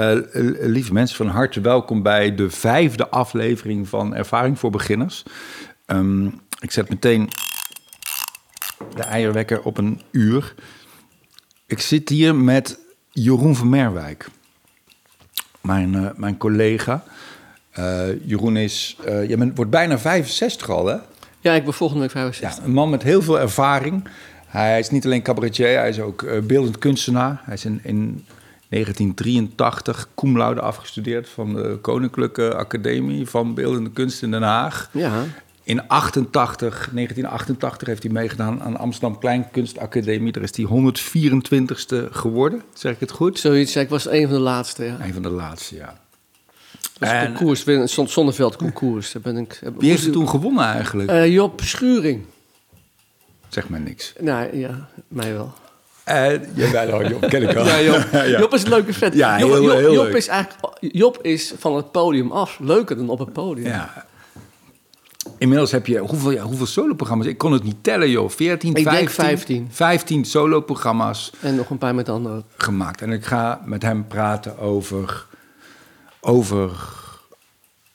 Uh, lieve mensen, van harte welkom bij de vijfde aflevering van Ervaring voor Beginners. Um, ik zet meteen de eierwekker op een uur. Ik zit hier met Jeroen van Merwijk, mijn, uh, mijn collega. Uh, Jeroen is, je bent, wordt bijna 65 al, hè? Ja, ik ben volgende week 65. Ja, een man met heel veel ervaring. Hij is niet alleen cabaretier, hij is ook beeldend kunstenaar. Hij is in, in 1983 cum laude afgestudeerd van de Koninklijke Academie van Beeldende Kunst in Den Haag. Ja. In 88, 1988 heeft hij meegedaan aan de Amsterdam Kleinkunstacademie. Daar is hij 124ste geworden, zeg ik het goed? Zoiets, ik was een van de laatste, ja. Een van de laatste, ja. Dat en, concours, een Zonneveld concours. Daar ben ik, Wie heeft er toen gewonnen eigenlijk? Uh, Job Schuring. Zeg maar niks. Nou ja, mij wel. Uh, jawel, Job ken ik al. Ja, Job. ja. Job is een leuke vet. Ja, Job, heel, Job, heel Job leuk. is eigenlijk Job is van het podium af leuker dan op het podium. Ja. Inmiddels heb je hoeveel, ja, hoeveel soloprogramma's? Ik kon het niet tellen, joh. 14, Ik 15, denk 15. 15 soloprogramma's En nog een paar met anderen. gemaakt. En ik ga met hem praten over, over,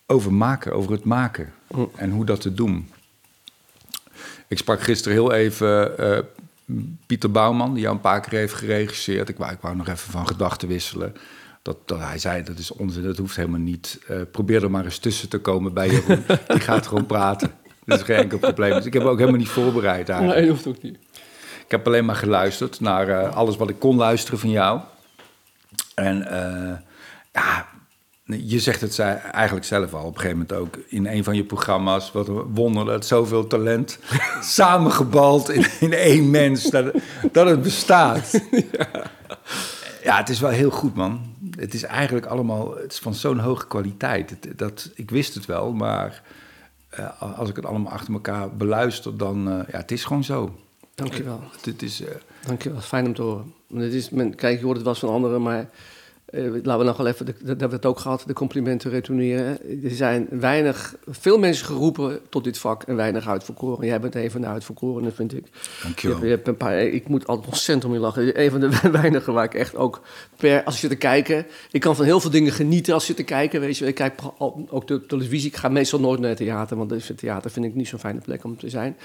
over maken, over het maken. Hm. En hoe dat te doen. Ik sprak gisteren heel even eh, Pieter Bouwman, die jou een paar keer heeft geregisseerd. Ik wou, ik wou nog even van gedachten wisselen. Dat, dat hij zei, dat is onzin, dat hoeft helemaal niet. Eh, probeer er maar eens tussen te komen bij Jeroen. die gaat gewoon praten. Dat is geen enkel probleem. Dus ik heb me ook helemaal niet voorbereid eigenlijk. Nee, dat hoeft ook niet. Ik heb alleen maar geluisterd naar eh, alles wat ik kon luisteren van jou. En eh, ja, je zegt het eigenlijk zelf al op een gegeven moment ook in een van je programma's. Wat een wonder dat zoveel talent samengebald in, in één mens, dat, dat het bestaat. Ja. het is wel heel goed, man. Het is eigenlijk allemaal het is van zo'n hoge kwaliteit. Het- dat, ik wist het wel, maar eh, als ik het allemaal achter elkaar beluister, dan... eh, ja, het is gewoon zo. Dankjewel. Het, het is... eh, Dankjewel, fijn om te horen. Het is, men, kijk, je hoort het wel eens van anderen, maar eh, laten we nog wel even, de, dat hebben we het ook gehad, de complimenten retourneren. Er zijn weinig, veel mensen geroepen tot dit vak en weinig uitverkoren. Jij bent een van de uitverkorenen, vind ik. Je dankjewel. hebt, je hebt een paar, ik moet altijd ontzettend om je lachen. Een van de weinigen waar ik echt ook per, als je te kijken, ik kan van heel veel dingen genieten als je te kijken. Weet je, ik kijk ook de televisie. Ik ga meestal nooit naar het theater, want het theater vind ik niet zo'n fijne plek om te zijn.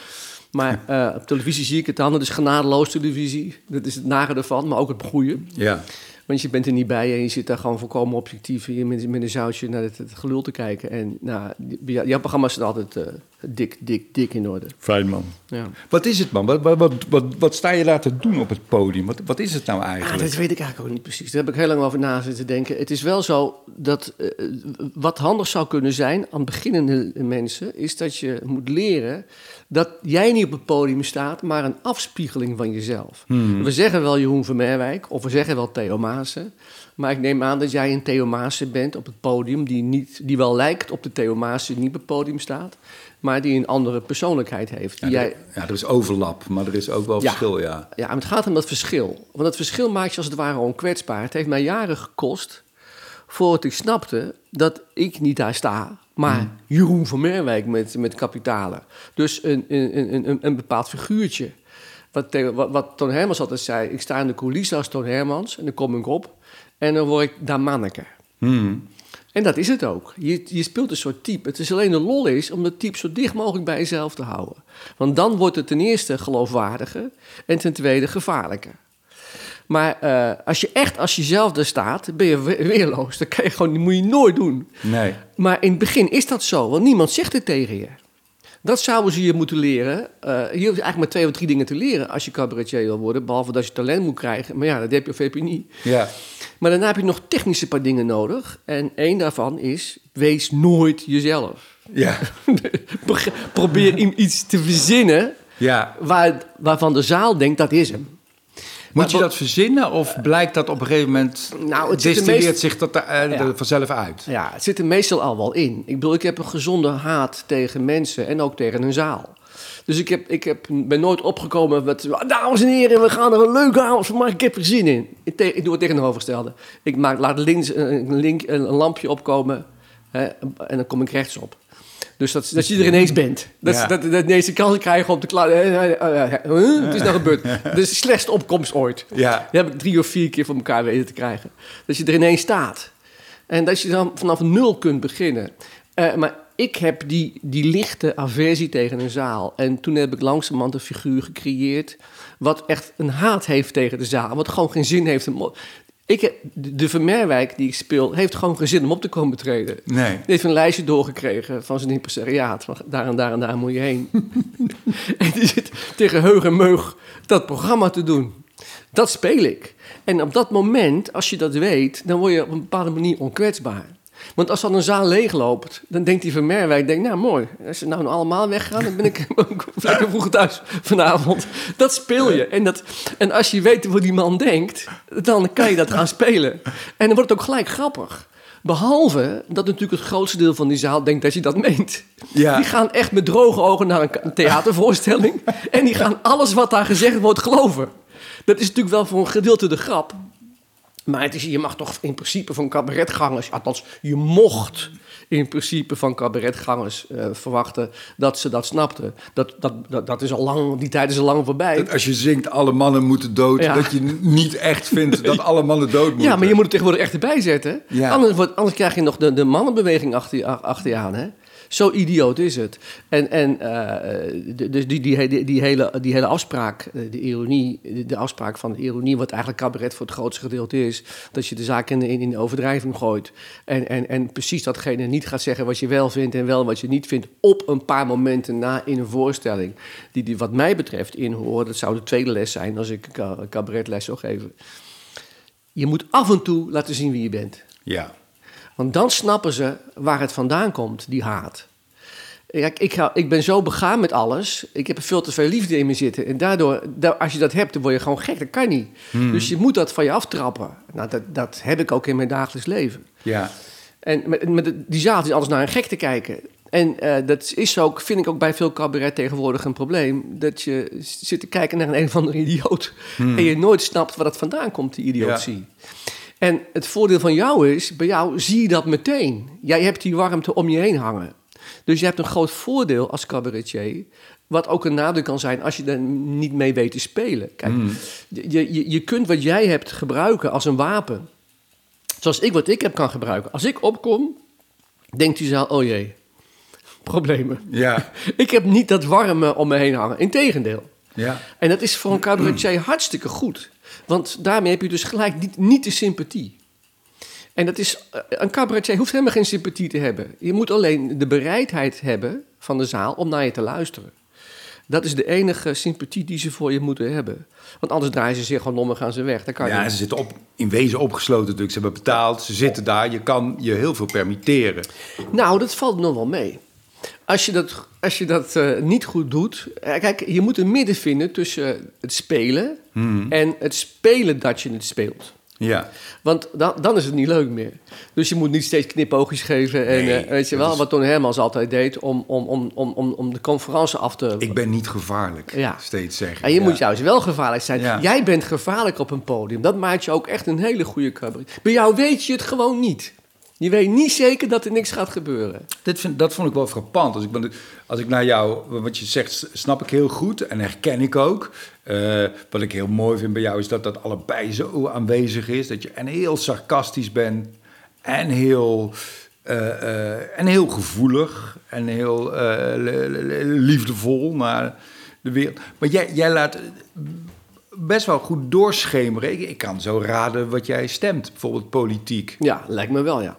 Maar eh, op televisie zie ik het dan. Dat is genadeloos televisie. Dat is het nare ervan, maar ook het goede. Ja. Want je bent er niet bij en je zit daar gewoon volkomen objectief hier met, met een zoutje naar het, het gelul te kijken. En nou, jouw programma's zijn altijd eh, dik, dik, dik in orde. Fijn, man. Ja. Wat is het, man? Wat, wat, wat, wat, sta je daar te doen op het podium? Wat, wat is het nou Ja, eigenlijk? dat weet ik eigenlijk ook niet precies. Daar heb ik heel lang over na zitten denken. Het is wel zo dat eh, wat handig zou kunnen zijn aan beginnende mensen, is dat je moet leren dat jij niet op het podium staat, maar een afspiegeling van jezelf. We zeggen wel Jeroen van Merwijk of we zeggen wel Theo Maassen. Maar ik neem aan dat jij een Theo Maassen bent op het podium die, niet, die wel lijkt op de Theo Maassen die niet op het podium staat, maar die een andere persoonlijkheid heeft. Die ja, jij, er, ja, er is overlap, maar er is ook wel Ja. verschil, ja. ja, maar het gaat om dat verschil. Want dat verschil maakt je als het ware onkwetsbaar. Het heeft mij jaren gekost voordat ik snapte dat ik niet daar sta, maar Jeroen van Merwijk met, met kapitalen. Dus een, een, een, een, een bepaald figuurtje. Wat, wat, wat Toon Hermans altijd zei, ik sta in de coulissen als Toon Hermans en dan kom ik op en dan word ik daar manneke. Hmm. En dat is het ook. Je, je speelt een soort type. Het is alleen de lol is om dat type zo dicht mogelijk bij jezelf te houden. Want dan wordt het ten eerste geloofwaardiger en ten tweede gevaarlijker. Maar eh, als je echt als jezelf er staat, ben je we- weerloos. Dat kan je gewoon, moet je nooit doen. Nee. Maar in het begin is dat zo, want niemand zegt het tegen je. Dat zouden ze je moeten leren. Eh, je hoeft eigenlijk maar twee of drie dingen te leren als je cabaretier wil worden. Behalve dat je talent moet krijgen. Maar ja, dat heb je of heb je niet. Ja. Maar daarna heb je nog technische paar dingen nodig. En één daarvan is, wees nooit jezelf. Ja. Pro- Probeer iets te verzinnen ja. waar, waarvan de zaal denkt, dat is hem. Moet je dat verzinnen of blijkt dat op een gegeven moment... Nou, het er distilleert meest- zich dat er, eh, Ja. vanzelf uit? Ja, het zit er meestal al wel in. Ik bedoel, ik heb een gezonde haat tegen mensen en ook tegen een zaal. Dus ik, heb, ik heb, ben nooit opgekomen met... Dames en heren, we gaan er een leuke avond van maken. Ik heb er zin in. Ik, te- ik doe het tegenovergestelde. Ik maak, laat links een, link, een lampje opkomen hè, en dan kom ik rechtsop. Dus dat, dat je er ineens bent. Dat, Ja. dat, dat ineens de kans krijgen om te klaar. Het is nou gebeurd. Dat is de slechtste opkomst ooit. Ja. Die heb ik drie of vier keer voor elkaar weten te krijgen. Dat je er ineens staat. En dat je dan vanaf nul kunt beginnen. Eh, maar ik heb die, die lichte aversie tegen een zaal. En toen heb ik langzamerhand een figuur gecreëerd... wat echt een haat heeft tegen de zaal. Wat gewoon geen zin heeft. Ik heb, de de Vermeerwijk die ik speel... heeft gewoon geen zin om op te komen treden. Nee. Die heeft een lijstje doorgekregen van zijn impresariaat. Van daar en daar en daar moet je heen. en die zit tegen heug en meug dat programma te doen. Dat speel ik. En op dat moment, als je dat weet, dan word je op een bepaalde manier onkwetsbaar. Want als dan een zaal leegloopt, dan denkt die van Merwijk, denkt, nou mooi, als ze nou allemaal weggaan, dan ben ik lekker vroeg thuis vanavond. Dat speel je. En, dat, en als je weet hoe die man denkt, dan kan je dat gaan spelen. En dan wordt het ook gelijk grappig. Behalve dat natuurlijk het grootste deel van die zaal denkt dat je dat meent. Ja. Die gaan echt met droge ogen naar een theatervoorstelling. en die gaan alles wat daar gezegd wordt geloven. Dat is natuurlijk wel voor een gedeelte de grap. Maar het is, je mag toch in principe van cabaretgangers... Althans, je mocht in principe van cabaretgangers eh, verwachten... dat ze dat snapten. Dat, dat, dat, dat is al lang, die tijd is al lang voorbij. Dat als je zingt alle mannen moeten dood, Ja. dat je niet echt vindt dat alle mannen dood moeten. Ja, maar je moet het tegenwoordig echt erbij zetten. Ja. Anders, wordt, anders krijg je nog de, de mannenbeweging achter je, achter je aan. Hè? Zo idioot is het. En, en eh, dus die, die, die, hele, die hele afspraak, eh, de ironie, de- afspraak van de ironie, wat eigenlijk cabaret voor het grootste gedeelte is, dat je de zaak in, in, overdrijving gooit. En, en, en precies datgene niet gaat zeggen wat je wel vindt en wel wat je niet vindt, op een paar momenten na in een voorstelling. Die, die wat mij betreft inhoren, dat zou de tweede les zijn als ik een ca- cabaretles zou geven. Je moet af en toe laten zien wie je bent. Ja. Want dan snappen ze waar het vandaan komt, die haat. Kijk, ik, ga, ik ben zo begaan met alles. Ik heb er veel te veel liefde in me zitten. En daardoor, da- als je dat hebt, dan word je gewoon gek. Dat kan niet. Dus je moet dat van je aftrappen. Nou, dat, dat heb ik ook in mijn dagelijks leven. Ja. En met, die zaal is alles naar een gek te kijken. En eh, dat is ook, vind ik ook bij veel cabaret tegenwoordig een probleem. Dat je zit te kijken naar een, een of andere idioot. En je nooit snapt waar dat vandaan komt, die idiotie. En het voordeel van jou is, bij jou zie je dat meteen. Jij hebt die warmte om je heen hangen. Dus je hebt een groot voordeel als cabaretier. Wat ook een nadeel kan zijn als je er niet mee weet te spelen. Kijk, je, je, je kunt wat jij hebt gebruiken als een wapen. Zoals ik wat ik heb kan gebruiken. Als ik opkom, denkt die zaal, oh jee, problemen. Ja. Ik heb niet dat warme om me heen hangen. Integendeel. Ja. En dat is voor een cabaretier hartstikke goed. Want daarmee heb je dus gelijk niet, niet de sympathie. En dat is, eh, een cabaretier hoeft helemaal geen sympathie te hebben. Je moet alleen de bereidheid hebben van de zaal om naar je te luisteren. Dat is de enige sympathie die ze voor je moeten hebben. Want anders draaien ze zich gewoon om en gaan ze weg. Dat kan Ja, ze zitten op, in wezen opgesloten natuurlijk. Ze hebben betaald, ze zitten daar. Je kan je heel veel permitteren. Nou, dat valt nog wel mee. Als je dat, als je dat eh, niet goed doet. eh, kijk, je moet een midden vinden tussen het spelen en het spelen dat je het speelt. Ja. Want dan, dan is het niet leuk meer. Dus je moet niet steeds knipoogjes geven. En Nee, eh, weet je wel, is- wat Ton Hermans altijd deed om, om, om, om, om, om de conferentie af te... Ik ben niet gevaarlijk, Ja. steeds zeggen. En je Ja. moet juist wel gevaarlijk zijn. Ja. Jij bent gevaarlijk op een podium. Dat maakt je ook echt een hele goede cabaret. Bij jou weet je het gewoon niet. Je weet niet zeker dat er niks gaat gebeuren. Dit vind, dat vond ik wel frappant. Als ik, ben- als ik naar jou, wat je zegt, snap ik heel goed en herken ik ook. Eh, wat ik heel mooi vind bij jou is dat dat allebei zo aanwezig is. Dat je en heel sarcastisch bent en heel, eh, eh, en heel gevoelig en heel liefdevol naar de wereld. Maar jij, jij laat best wel goed doorschemeren. Ik, ik kan zo raden wat jij stemt, bijvoorbeeld politiek. Ja, lijkt me wel, ja.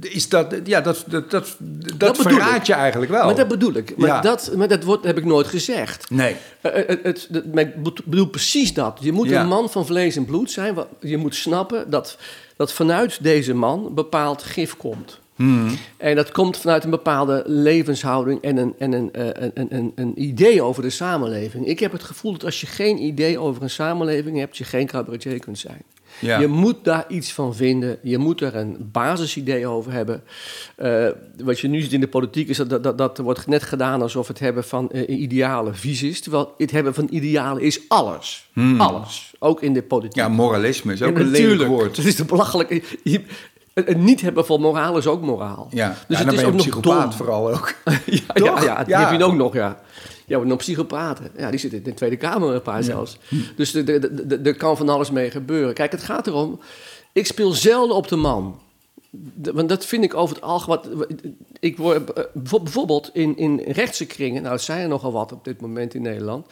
Is dat, ja, dat, dat, dat, dat, verraadt je eigenlijk wel. Maar dat bedoel ik. Maar, Ja. dat, maar dat wordt, heb ik nooit gezegd. Nee. Eh, eh, het, het, het- maar ik bedoel precies dat. Je moet Ja. een man van vlees en bloed zijn. Je moet snappen dat, dat vanuit deze man bepaald gif komt. Hmm. En dat komt vanuit een bepaalde levenshouding en een, en eh, een, een, een, een idee over de samenleving. Ik heb het gevoel dat als je geen idee over een samenleving hebt, je geen cabaretier kunt zijn. Ja. Je moet daar iets van vinden. Je moet er een basisidee over hebben. Eh, wat je nu ziet in de politiek is dat, dat, dat, dat wordt net gedaan alsof het hebben van eh, idealen vies is. Terwijl het hebben van idealen is alles. Alles. Ook in de politiek. Ja, moralisme is ook een lelijk woord. Het is te belachelijk. Je- Het niet hebben van moraal is ook moraal. Ja, Dus ja, het dan is ben je ook een nog psychopaat dom. vooral ook. ja, ja, ja, die heb je ook nog, ja. Ja, nog psychopaten. Ja, die zitten in de Tweede Kamer een paar zelfs. Dus er- kan van alles mee gebeuren. Kijk, het gaat erom... Ik speel zelden op de man. De- Want dat vind ik over het algemeen... Ik word eh, bijvo- bijvoorbeeld in, in rechtse kringen... Nou, er zijn er nogal wat op dit moment in Nederland...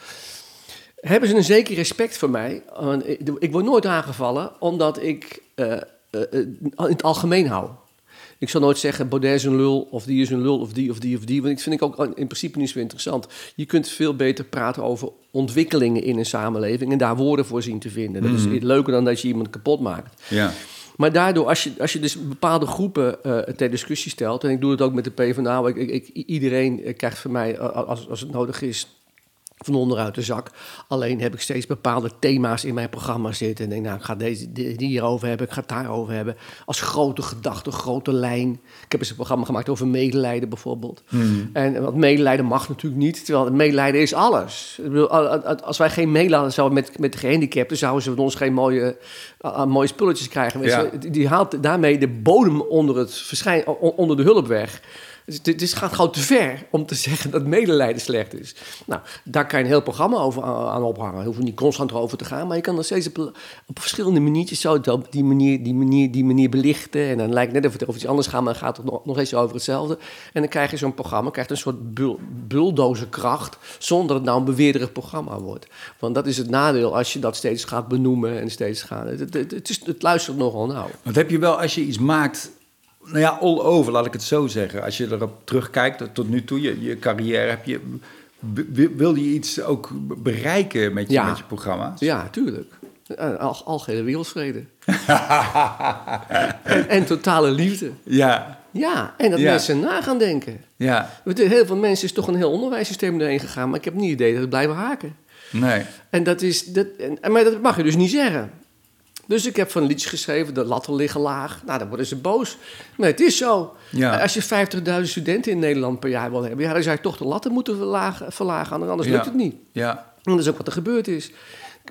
Hebben ze een zeker respect voor mij. Want ik, ik word nooit aangevallen... omdat ik eh, in het algemeen hou. Ik zal nooit zeggen, Baudet is een lul, of die is een lul, of die, of die, of die. Want ik vind ik ook in principe niet zo interessant. Je kunt veel beter praten over ontwikkelingen in een samenleving... en daar woorden voor zien te vinden. Dat is leuker dan dat je iemand kapot maakt. Ja. Maar daardoor, als je, als je dus bepaalde groepen eh, ter discussie stelt... en ik doe het ook met de PvdA... Ik, ik, ik- iedereen eh, krijgt van mij, eh, als, als het nodig is... van onderuit de zak. Alleen heb ik steeds bepaalde thema's in mijn programma zitten. En denk, nou, ik ga deze, die, hierover hebben, ik ga het daarover hebben. Als grote gedachte, grote lijn. Ik heb eens een programma gemaakt over medelijden bijvoorbeeld. En wat medelijden mag natuurlijk niet, terwijl medelijden is alles. Ik bedoel, als wij geen medelijden zouden met, met de gehandicapten, zouden ze van ons geen mooie, mooie spulletjes krijgen. Ja. Die- haalt daarmee de bodem onder, het verschijn, onder de hulp weg. Dus het, is- gaat gewoon te ver om te zeggen dat medelijden slecht is. Nou, daar kan je een heel programma over aan aan ophangen. Je hoeft niet constant over te gaan, maar je kan er steeds op, verschillende maniertjes zo op die manier, die, manier, die manier belichten. En dan lijkt net of het over iets anders gaat, maar dan gaat het nog, nog eens over hetzelfde. En dan krijg je zo'n programma, krijgt een soort bul, bulldozerkracht, zonder dat het nou een beweerderig programma wordt. Want dat is het nadeel als je dat steeds gaat benoemen en steeds gaat. Het, het, het, is, het luistert nogal nauw. Want heb je wel, als je iets maakt, nou ja, all over, laat ik het zo zeggen. Als je erop terugkijkt, tot nu toe, je, je carrière, heb je, wil je iets ook bereiken met je, Ja. met je programma's? Ja, tuurlijk. Eh, Al, algehele wereldvrede. en, en totale liefde. Ja, Ja, en dat Ja. mensen na gaan denken. ja, Want Heel veel mensen is toch een heel onderwijssysteem erheen gegaan, maar ik heb niet het idee dat het blijven haken. nee. En dat is, dat, en, maar dat mag je dus niet zeggen. Dus ik heb van liedjes geschreven, de latten liggen laag. Nou, dan worden ze boos. Maar het is zo. Ja. Als je 50.000 studenten in Nederland per jaar wil hebben, ja, dan zou je toch de latten moeten verlagen, verlagen anders Ja. lukt het niet. Ja, En dat is ook wat er gebeurd is.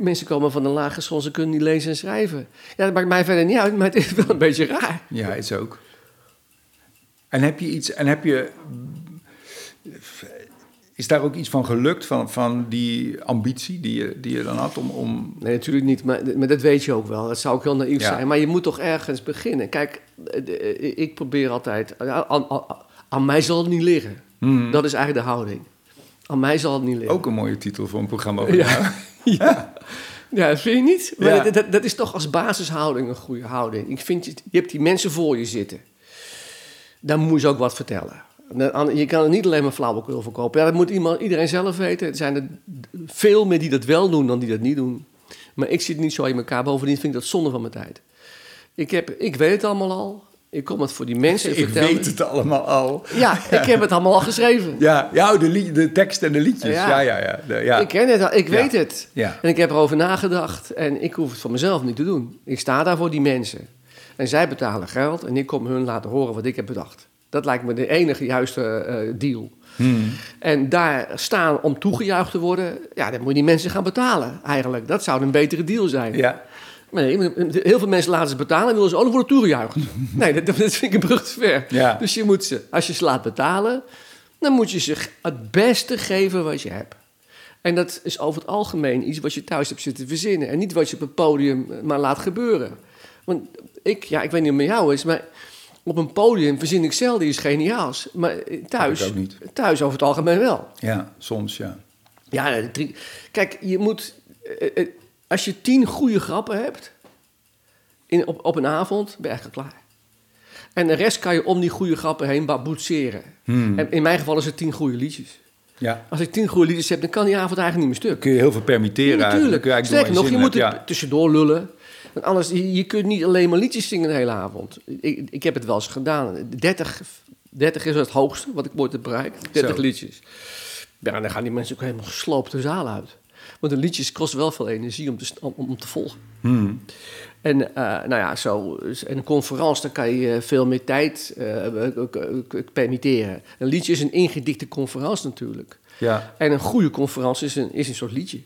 Mensen komen van een lagere school, ze kunnen niet lezen en schrijven. Ja, dat maakt mij verder niet uit, maar het is wel een beetje raar. ja, is ook. En heb je iets, en heb je, is daar ook iets van gelukt, van, van die ambitie die je, die je dan had om, om Nee, natuurlijk niet, maar, maar dat weet je ook wel. Dat zou ook heel naïef Ja. zijn. Maar je moet toch ergens beginnen. Kijk, eh, eh, ik probeer altijd... Aan, aan, aan mij zal het niet liggen. Dat is eigenlijk de houding. Aan mij zal het niet liggen. ook een mooie titel voor een programma over. Ja. ja. Ja, dat vind je niet? Maar Ja. dat, dat, dat is toch als basishouding een goede houding. Ik vind, je, je hebt die mensen voor je zitten. Dan moet je ze ook wat vertellen. Je kan er niet alleen maar flauwekul verkopen. Ja, dat moet iemand, iedereen zelf weten. Er zijn er veel meer die dat wel doen dan die dat niet doen. Maar ik zit niet zo in elkaar. Bovendien vind ik dat zonde van mijn tijd. Ik, heb, ik weet het allemaal al. Ik kom het voor die mensen Ik vertellen. weet het allemaal al. Ja, ik heb het allemaal al geschreven. Ja, ja de, lied- de tekst en de liedjes. Ja, Ja. ja, ja. De- ja. Ik ken het al, ik weet het. En ik heb erover nagedacht en ik hoef het van mezelf niet te doen. Ik sta daar voor die mensen. En zij betalen geld en ik kom hun laten horen wat ik heb bedacht. Dat lijkt me de enige juiste eh, deal. Hmm. En daar staan om toegejuicht te worden, ja, dan moet je die mensen gaan betalen eigenlijk. Dat zou een betere deal zijn. ja. Nee, heel veel mensen laten ze betalen en willen ze, dan worden toegejuicht. nee, dat, dat vind ik een brug te ver. Ja. Dus je moet ze, als je ze laat betalen, dan moet je ze het beste geven wat je hebt. En dat is over het algemeen iets wat je thuis hebt zitten verzinnen. En niet wat je op het podium eh, maar laat gebeuren. Want ik, ja, ik weet niet hoe het met jou is, maar op een podium verzin ik zelden iets geniaals. Maar eh, thuis, thuis over het algemeen wel. ja, soms ja. Ja, drie- kijk, je moet. eh, eh, Als je tien goede grappen hebt in, op, op een avond, ben je eigenlijk klaar. En de rest kan je om die goede grappen heen baboetseren. Hmm. En in mijn geval is het tien goede liedjes. Ja. Als ik tien goede liedjes heb, dan kan die avond eigenlijk niet meer stuk. Kun je heel veel permitteren. Ja, natuurlijk. Sterker nog, je moet in tussendoor lullen. Want anders, je, je kunt niet alleen maar liedjes zingen de hele avond. Ik, ik heb het wel eens gedaan. 30, 30 is het hoogste wat ik ooit heb bereikt. 30 Zo. liedjes. Ja, dan gaan die mensen ook helemaal gesloopt de zaal uit. Want een liedjes kost wel veel energie om te, om, om te volgen. Hmm. En eh, nou ja, zo, en een conferentie, dan kan je veel meer tijd eh, k- permitteren. Een liedje is een ingedikte conferentie natuurlijk. Ja. En een goede conferentie is een, is een soort liedje.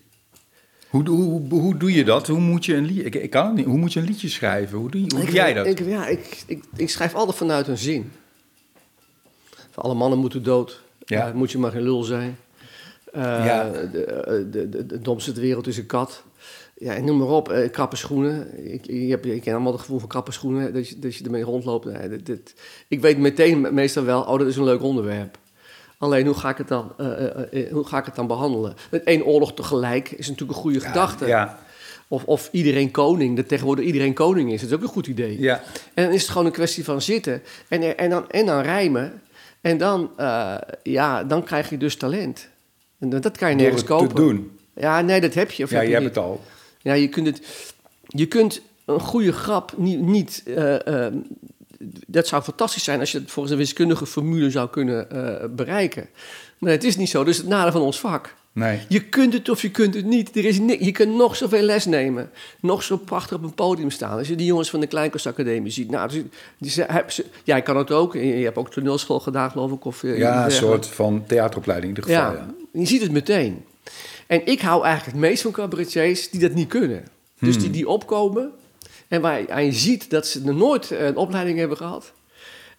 Hoe, hoe, hoe doe je dat? Hoe moet je een, lied, ik, ik kan het niet. Hoe moet je een liedje schrijven? Hoe doe, je, hoe Ik- doe jij dat? Ik, ja, ik, ik, ik schrijf altijd vanuit een zin. Van alle mannen moeten dood. Ja. Eh, moet je maar geen lul zijn. Eh, Ja. de, eh, de, de, de domste ter wereld is een kat. Ja, noem maar op. eh, krappe schoenen. Ik, je hebt, ik ken allemaal het gevoel van krappe schoenen. Dat je, dat je ermee rondloopt. Nee, dit, dit- ik weet meteen me- meestal wel, oh, dat is een leuk onderwerp. Alleen, hoe ga ik het dan, eh, hoe ga ik het dan behandelen? Met één oorlog tegelijk is natuurlijk een goede gedachte. Ja, Of, of iedereen koning, dat tegenwoordig iedereen koning is. Dat is ook een goed idee. ja. En dan is het gewoon een kwestie van zitten en, en, dan, en dan rijmen. En dan, ja, dan krijg je dus talent. En dat, dat kan je nergens het te kopen. doen. Ja, nee, dat heb je. Of Ja, heb je je hebt het al. Ja, je kunt, het, je kunt een goede grap niet... niet dat zou fantastisch zijn als je het volgens een wiskundige formule zou kunnen eh, bereiken. Maar het is niet zo. Dus het nadeel van ons vak. Nee. Je kunt het of je kunt het niet. Er is ni- je kunt nog zoveel les nemen. Nog zo prachtig op een podium staan. Als je die jongens van de Kleinkunstacademie ziet. Nou, die, die, ze- jij kan het ook. Je hebt ook toneelschool gedaan, geloof ik. Of, eh, Ja, een soort van theateropleiding in ieder geval. ja, Ja. je ziet het meteen. En ik hou eigenlijk het meest van cabaretiers die dat niet kunnen. Dus Hmm. die, die opkomen en waar je, ziet dat ze nog nooit eh, een opleiding hebben gehad.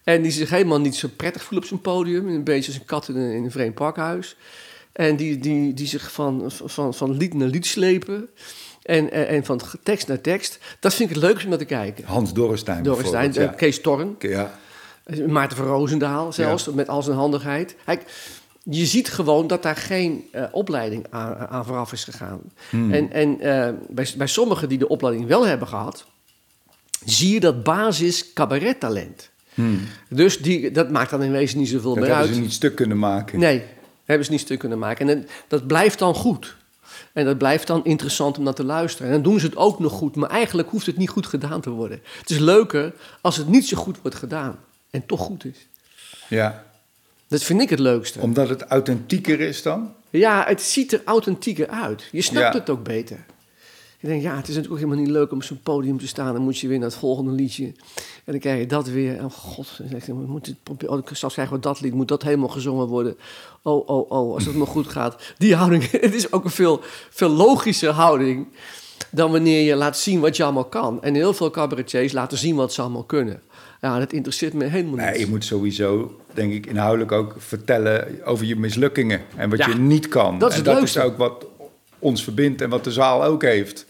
En die zich helemaal niet zo prettig voelen op zo'n podium. Een beetje als een kat in een, in een vreemd pakhuis. En die, die, die zich van, van, van lied naar lied slepen. En, en, en van tekst naar tekst. Dat vind ik het leukste om naar te kijken. Hans Dorrestein bijvoorbeeld, eh, Kees Torn. Ja. Maarten van Roosendaal zelfs, met al zijn handigheid. Kijk, je ziet gewoon dat daar geen eh, opleiding aan, aan vooraf is gegaan. Hmm. En, en bij, bij sommigen die de opleiding wel hebben gehad, zie je dat basis cabarettalent. Dus die, dat maakt dan in wezen niet zoveel Hmm. Dat meer hebben uit. ze niet stuk kunnen maken. Nee, hebben ze niet stuk kunnen maken. En dat- dat blijft dan goed. En dat blijft dan interessant om naar te luisteren. En dan doen ze het ook nog goed, maar eigenlijk hoeft het niet goed gedaan te worden. Het is leuker als het niet zo goed wordt gedaan en toch goed is. Ja. Dat vind ik het leukste. Omdat het authentieker is dan? Ja, het ziet er authentieker uit. Je snapt Ja. het ook beter. Je denkt, ja, het is natuurlijk ook helemaal niet leuk om op zo'n podium te staan. Dan moet je weer naar het volgende liedje. En dan krijg je dat weer. Oh god, dan moeten het proberen. Oh, straks krijgen we dat lied. Moet dat helemaal gezongen worden? Oh, oh, oh, als het maar goed gaat. Die houding, het is ook een veel, veel logische houding... dan wanneer je laat zien wat je allemaal kan. En heel veel cabaretiers laten zien wat ze allemaal kunnen. Ja, dat interesseert me helemaal niet. Nee, je moet sowieso, denk ik, inhoudelijk ook vertellen over je mislukkingen. En wat Ja, je niet kan. dat is en dat leukste. is ook wat ons verbindt en wat de zaal ook heeft.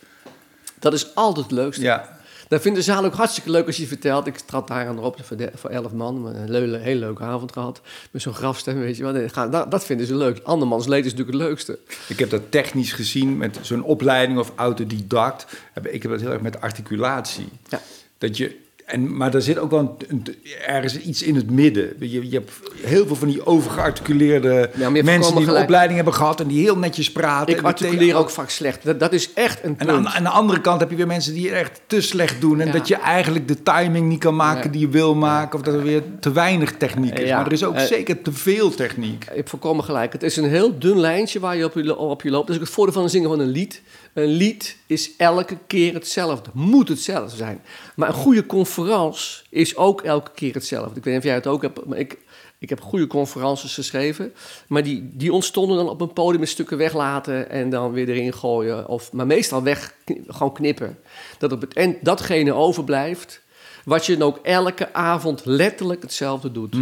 Dat is altijd het leukste. Ja, Dat vindt de zaal ook hartstikke leuk als je vertelt. Ik trad daar aan op voor, de- voor elf man. Een hele, hele leuke avond gehad. Met zo'n grafstem, weet je wel. Dat, dat vinden ze leuk. Andermans leed is natuurlijk het leukste. ik heb dat technisch gezien met zo'n opleiding of autodidact. Heb- Ik heb dat heel erg met articulatie. Ja. Dat je, en, maar er zit ook wel een, een- ergens iets in het midden. Je, je hebt heel veel van die overgearticuleerde mensen die een opleiding hebben gehad en die heel netjes praten. Ik articuleer ook vaak slecht. Dat, dat is echt een En aan, aan de andere kant heb je weer mensen die het echt te slecht doen. En Ja. dat je eigenlijk de timing niet kan maken Ja. die je wil maken. Of dat er weer te weinig techniek is. Maar er is ook Eh, zeker te veel techniek. Je hebt volkomen gelijk. Het is een heel dun lijntje waar je op je, lo- op je loopt. Dat is ook het voordeel van het zingen van een lied. Een lied is elke keer hetzelfde. Moet hetzelfde zijn. Maar een goede conferentie is ook elke keer hetzelfde. Ik weet niet of jij het ook hebt, maar ik, ik heb goede conferences geschreven. Maar die, die ontstonden dan op een podium met stukken weglaten en dan weer erin gooien. Of, maar meestal weg, gewoon knippen. Dat op het eind datgene overblijft wat je dan ook elke avond letterlijk hetzelfde doet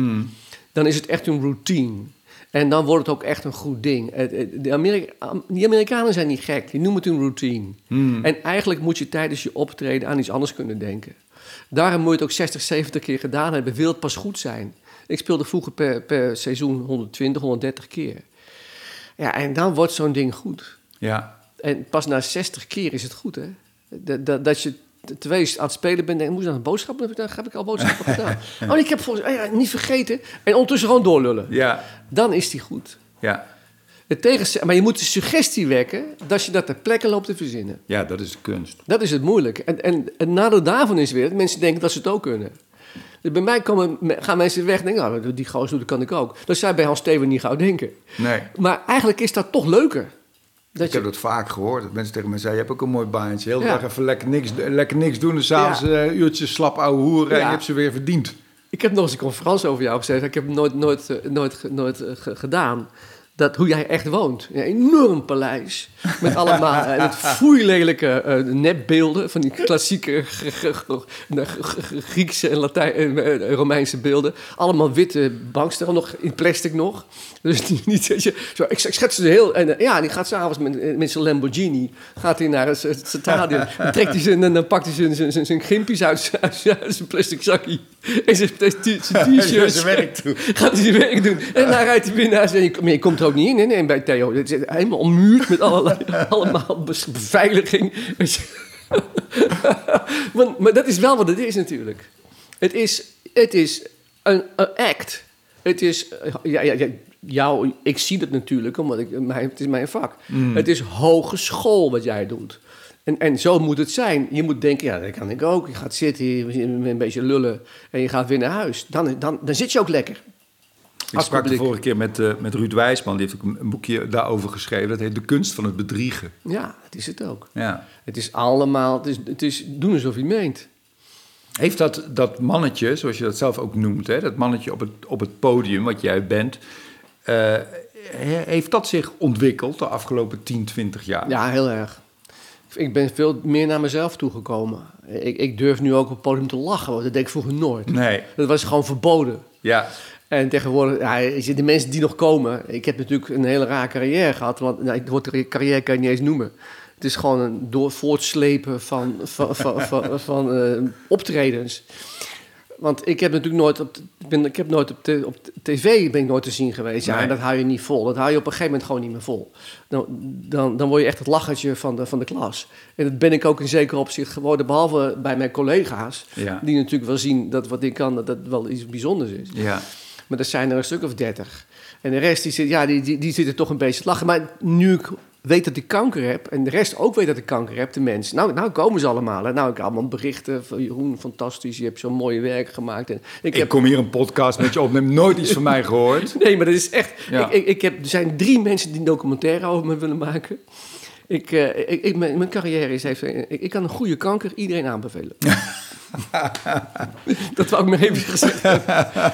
dan is het echt een routine. En dan wordt het ook echt een goed ding. De Amerika die Amerikanen zijn niet gek, die noemen het een routine. En eigenlijk moet je tijdens je optreden aan iets anders kunnen denken. Daarom moet je het ook 60, 70 keer gedaan hebben, wil het pas goed zijn. Ik speelde vroeger per, per seizoen 120, 130 keer. Ja, en dan wordt zo'n ding goed. Ja. En pas na 60 keer is het goed, hè? Dat, dat, dat je terwijl je aan het spelen bent, denk ik, moet je dan een boodschap hebben? Dan heb ik al boodschappen gedaan. Oh, ik heb volgens oh niet vergeten. En ondertussen gewoon doorlullen. Ja. Dan is die goed. Ja. Het tegens- maar je moet de suggestie wekken dat je dat ter plekke loopt te verzinnen. ja, dat is de kunst. Dat is het moeilijk. En, en het nadeel daarvan is weer dat mensen denken dat ze het ook kunnen. Dus bij mij komen, gaan mensen weg en denken, nou, die gozer, dat kan ik ook. Dat je bij Hans Steven niet gauw denken. Nee. Maar eigenlijk is dat toch leuker. Dat Ik heb dat vaak gehoord. Dat mensen tegen me zeiden, je hebt ook een mooi baantje. Heel dag even lekker niks, lekker niks doen. En s'avonds eh uurtjes slap ouwe hoeren. En je hebt ze weer verdiend. Ik heb nog eens een conferentie over jou gezegd. Ik heb het nooit, nooit, eh, nooit, nooit eh, ge- gedaan. Dat, hoe jij echt woont. Een enorm paleis. Met allemaal uh, met foeilelijke uh, nepbeelden. Van die klassieke Griekse en Latijn, uh, Romeinse beelden. Allemaal witte bankstellen, nog in plastic nog. Dus niet, je, zo, ik, ik schets ze heel... En, ja, die gaat s'avonds met, met zijn Lamborghini gaat hij naar het, het stadion. Dan, trekt hij zijn, dan pakt hij zijn, zijn, zijn, uit, uit, uit zijn plastic zakje. En zijn t-shirt. zijn werk doen. Gaat hij zijn werk doen. En dan rijdt hij binnen naar je komt er ook niet in, hè? Nee, bij Theo. Het is helemaal ommuurd met allerlei, allemaal beveiliging. maar, maar, dat is wel wat het is natuurlijk. Het is, het is een, een act. Het is, ja, ja, ja, jou, ik zie dat natuurlijk, omdat ik, het is mijn vak. Mm. Het is hogeschool wat jij doet. En, en zo moet het zijn. Je moet denken, ja, dat kan ik ook. Je gaat zitten, je een beetje lullen en je gaat weer naar huis. Dan, dan, dan zit je ook lekker. Ik sprak de vorige keer met, uh, met Ruud Wijsman, die heeft ook een boekje daarover geschreven. Dat heet De kunst van het bedriegen. Ja, het is het ook. Ja. Het is allemaal, het is, het is doen alsof je meent. Heeft dat, dat mannetje, zoals je dat zelf ook noemt, hè, dat mannetje op het, op het podium wat jij bent, uh, heeft dat zich ontwikkeld de afgelopen 10, 20 jaar? Ja, heel erg. Ik ben veel meer naar mezelf toegekomen. Ik, ik durf nu ook op het podium te lachen, want dat deed ik vroeger nooit. Nee. Dat was gewoon verboden. Ja. En tegenwoordig, ja, de mensen die nog komen... Ik heb natuurlijk een hele raar carrière gehad. Want nou, het woord carrière kan je niet eens noemen. Het is gewoon een door voortslepen van, van, van, van, van uh, optredens. Want ik heb natuurlijk nooit op, ben, ik heb nooit op, op tv ben ik nooit te zien geweest. Ja, en dat hou je niet vol. Dat hou je op een gegeven moment gewoon niet meer vol. Dan, dan, dan word je echt het lachertje van de, van de klas. En dat ben ik ook in zekere opzicht geworden. Behalve bij mijn collega's. Ja. Die natuurlijk wel zien dat wat ik kan, dat dat wel iets bijzonders is. Ja. Maar er zijn er een stuk of dertig. En de rest die zit, ja, die, die, die zitten toch een beetje te lachen. Maar nu ik weet dat ik kanker heb en de rest ook weet dat ik kanker heb, de mensen. Nou, nou komen ze allemaal. Hè. Nou, ik heb allemaal berichten van Jeroen, fantastisch, je hebt zo'n mooie werk gemaakt. En ik, ik heb... kom hier een podcast met je opnemen, nooit iets van mij gehoord. Nee, maar dat is echt... Ja. Ik, ik, ik, heb, er zijn drie mensen die een documentaire over me willen maken. Ik, uh, ik, ik, mijn, mijn carrière is... Heeft, ik, ik kan een goede kanker iedereen aanbevelen. dat wou ik maar even gezegd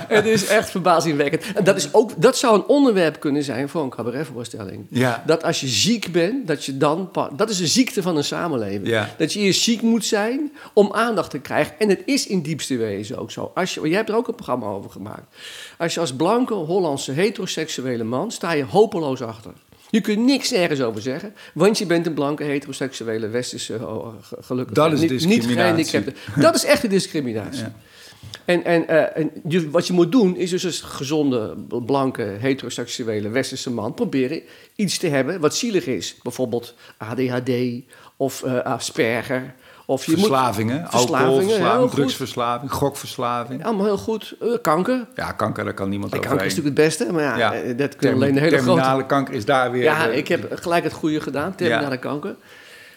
Het is echt verbazingwekkend. En dat, is ook, dat zou een onderwerp kunnen zijn voor een cabaretvoorstelling. Ja. Dat als je ziek bent, dat je dan... Dat is een ziekte van een samenleving. Ja. Dat je eerst ziek moet zijn om aandacht te krijgen. En het is in diepste wezen ook zo. Als je, jij hebt er ook een programma over gemaakt. Als je als blanke, Hollandse, heteroseksuele man... sta je hopeloos achter. Je kunt niks ergens over zeggen, want je bent een blanke, heteroseksuele, westerse, uh, gelukkig. Dat is niet, discriminatie. Niet dat is echte discriminatie. Ja. En, en, uh, en je, wat je moet doen, is dus als gezonde, blanke, heteroseksuele, westerse man proberen iets te hebben wat zielig is. Bijvoorbeeld ADHD of uh, Asperger of je verslavingen, moet, verslavingen drugsverslaving, gokverslaving. Allemaal heel goed. Uh, kanker. Ja, kanker, daar kan niemand over. Kanker is natuurlijk het beste, maar ja, ja. Eh, dat kan alleen de hele terminale grote... kanker is daar weer... Ja, ik heb gelijk het goede gedaan, terminale ja. kanker.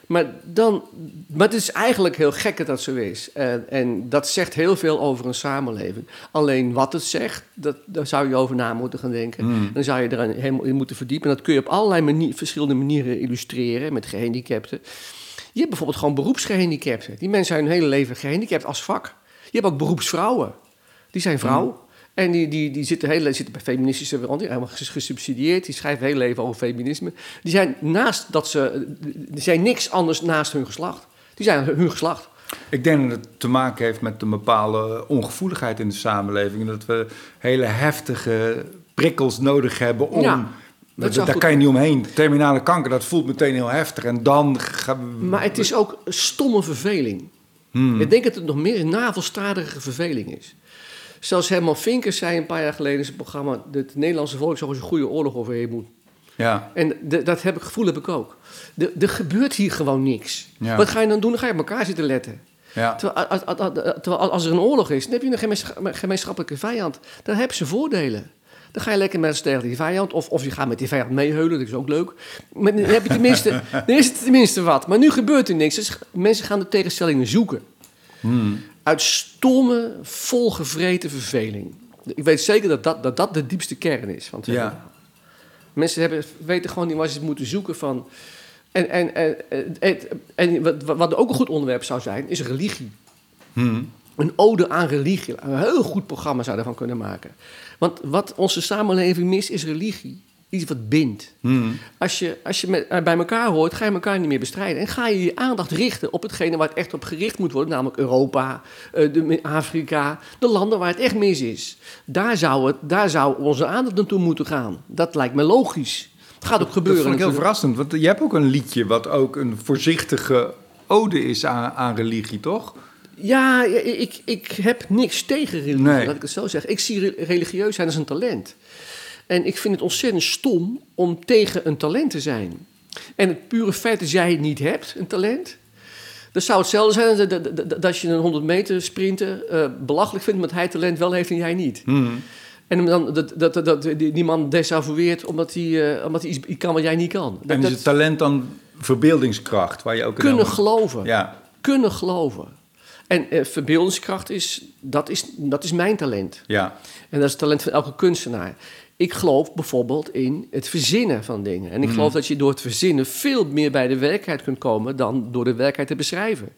Maar, dan, maar het is eigenlijk heel gek dat dat zo is. En, en, dat zegt heel veel over een samenleving. Alleen wat het zegt, dat, daar zou je over na moeten gaan denken. Mm. Dan zou je er helemaal in moeten verdiepen. En dat kun je op allerlei manier, verschillende manieren illustreren met gehandicapten. Je hebt bijvoorbeeld gewoon beroepsgehandicapten. Die mensen zijn hun hele leven gehandicapt als vak. Je hebt ook beroepsvrouwen. Die zijn vrouw. Mm. En die, die, die zitten, heel, zitten bij feministische wereld, helemaal gesubsidieerd. Die schrijven heel leven over feminisme. Die zijn naast dat ze. Die zijn niks anders naast hun geslacht. Die zijn hun geslacht. Ik denk dat het te maken heeft met een bepaalde ongevoeligheid in de samenleving. Dat we hele heftige prikkels nodig hebben om. Ja. Dat daar kan je niet omheen. Terminale kanker, dat voelt meteen heel heftig. En dan. Maar het is ook stomme verveling. Hmm. Ik denk dat het nog meer een navelstadige verveling is. Zelfs Herman Vinkers zei een paar jaar geleden in zijn programma... dat het Nederlandse volk zo eens een goede oorlog overheen moet. Ja. En de, dat heb ik, gevoel heb ik ook. De, er gebeurt hier gewoon niks. Ja. Wat ga je dan doen? Dan ga je op elkaar zitten letten. Ja. Terwijl, als, er een oorlog is, dan heb je een gemeenschappelijke vijand. Dan heb je voordelen. Dan ga je lekker met tegen die vijand. Of, of je gaat met die vijand meeheulen, dat is ook leuk. Maar dan, heb je tenminste, dan is het tenminste wat. Maar nu gebeurt er niks. Dus mensen gaan de tegenstellingen zoeken. Hmm. Uit stomme, volgevreten verveling. Ik weet zeker dat dat, dat, dat de diepste kern is. Want ja. mensen hebben, weten gewoon niet waar ze moeten zoeken van... En, en, en, en, en wat, wat ook een goed onderwerp zou zijn, is religie. Hmm. Een ode aan religie. Een heel goed programma zou je ervan kunnen maken. Want wat onze samenleving mist, is religie. Iets wat bindt. Als je, als je met, eh, bij elkaar hoort, ga je elkaar niet meer bestrijden. En ga je je aandacht richten op hetgene waar het echt op gericht moet worden. Namelijk Europa, eh, de, Afrika, de landen waar het echt mis is. Daar zou, het, daar zou onze aandacht naartoe moeten gaan. Dat lijkt me logisch. Het gaat ook gebeuren. Dat vond ik heel verrassend, want je hebt ook een liedje wat ook een voorzichtige ode is aan, aan religie, toch? Ja, ik, ik heb niks tegen religie, Nee. laat ik het zo zeggen. Ik zie re- religieus zijn als een talent. En ik vind het ontzettend stom om tegen een talent te zijn. En het pure feit dat jij het niet hebt, een talent... Dat zou hetzelfde zijn dat- dat- dat- dat als je een 100 meter sprinter eh, belachelijk vindt... omdat hij talent wel heeft en jij niet. En dan, dat, dat, dat, die, die man desavoueert omdat hij, eh, omdat hij iets, kan wat jij niet kan. Dat, en is het talent dan verbeeldingskracht, waar je ook kunnen geloven Ja, kunnen geloven. En eh, verbeeldingskracht is dat, is, dat is mijn talent. ja. En dat is het talent van elke kunstenaar. Ik geloof bijvoorbeeld in het verzinnen van dingen. En ik geloof dat je door het verzinnen veel meer bij de werkelijkheid kunt komen dan door de werkelijkheid te beschrijven.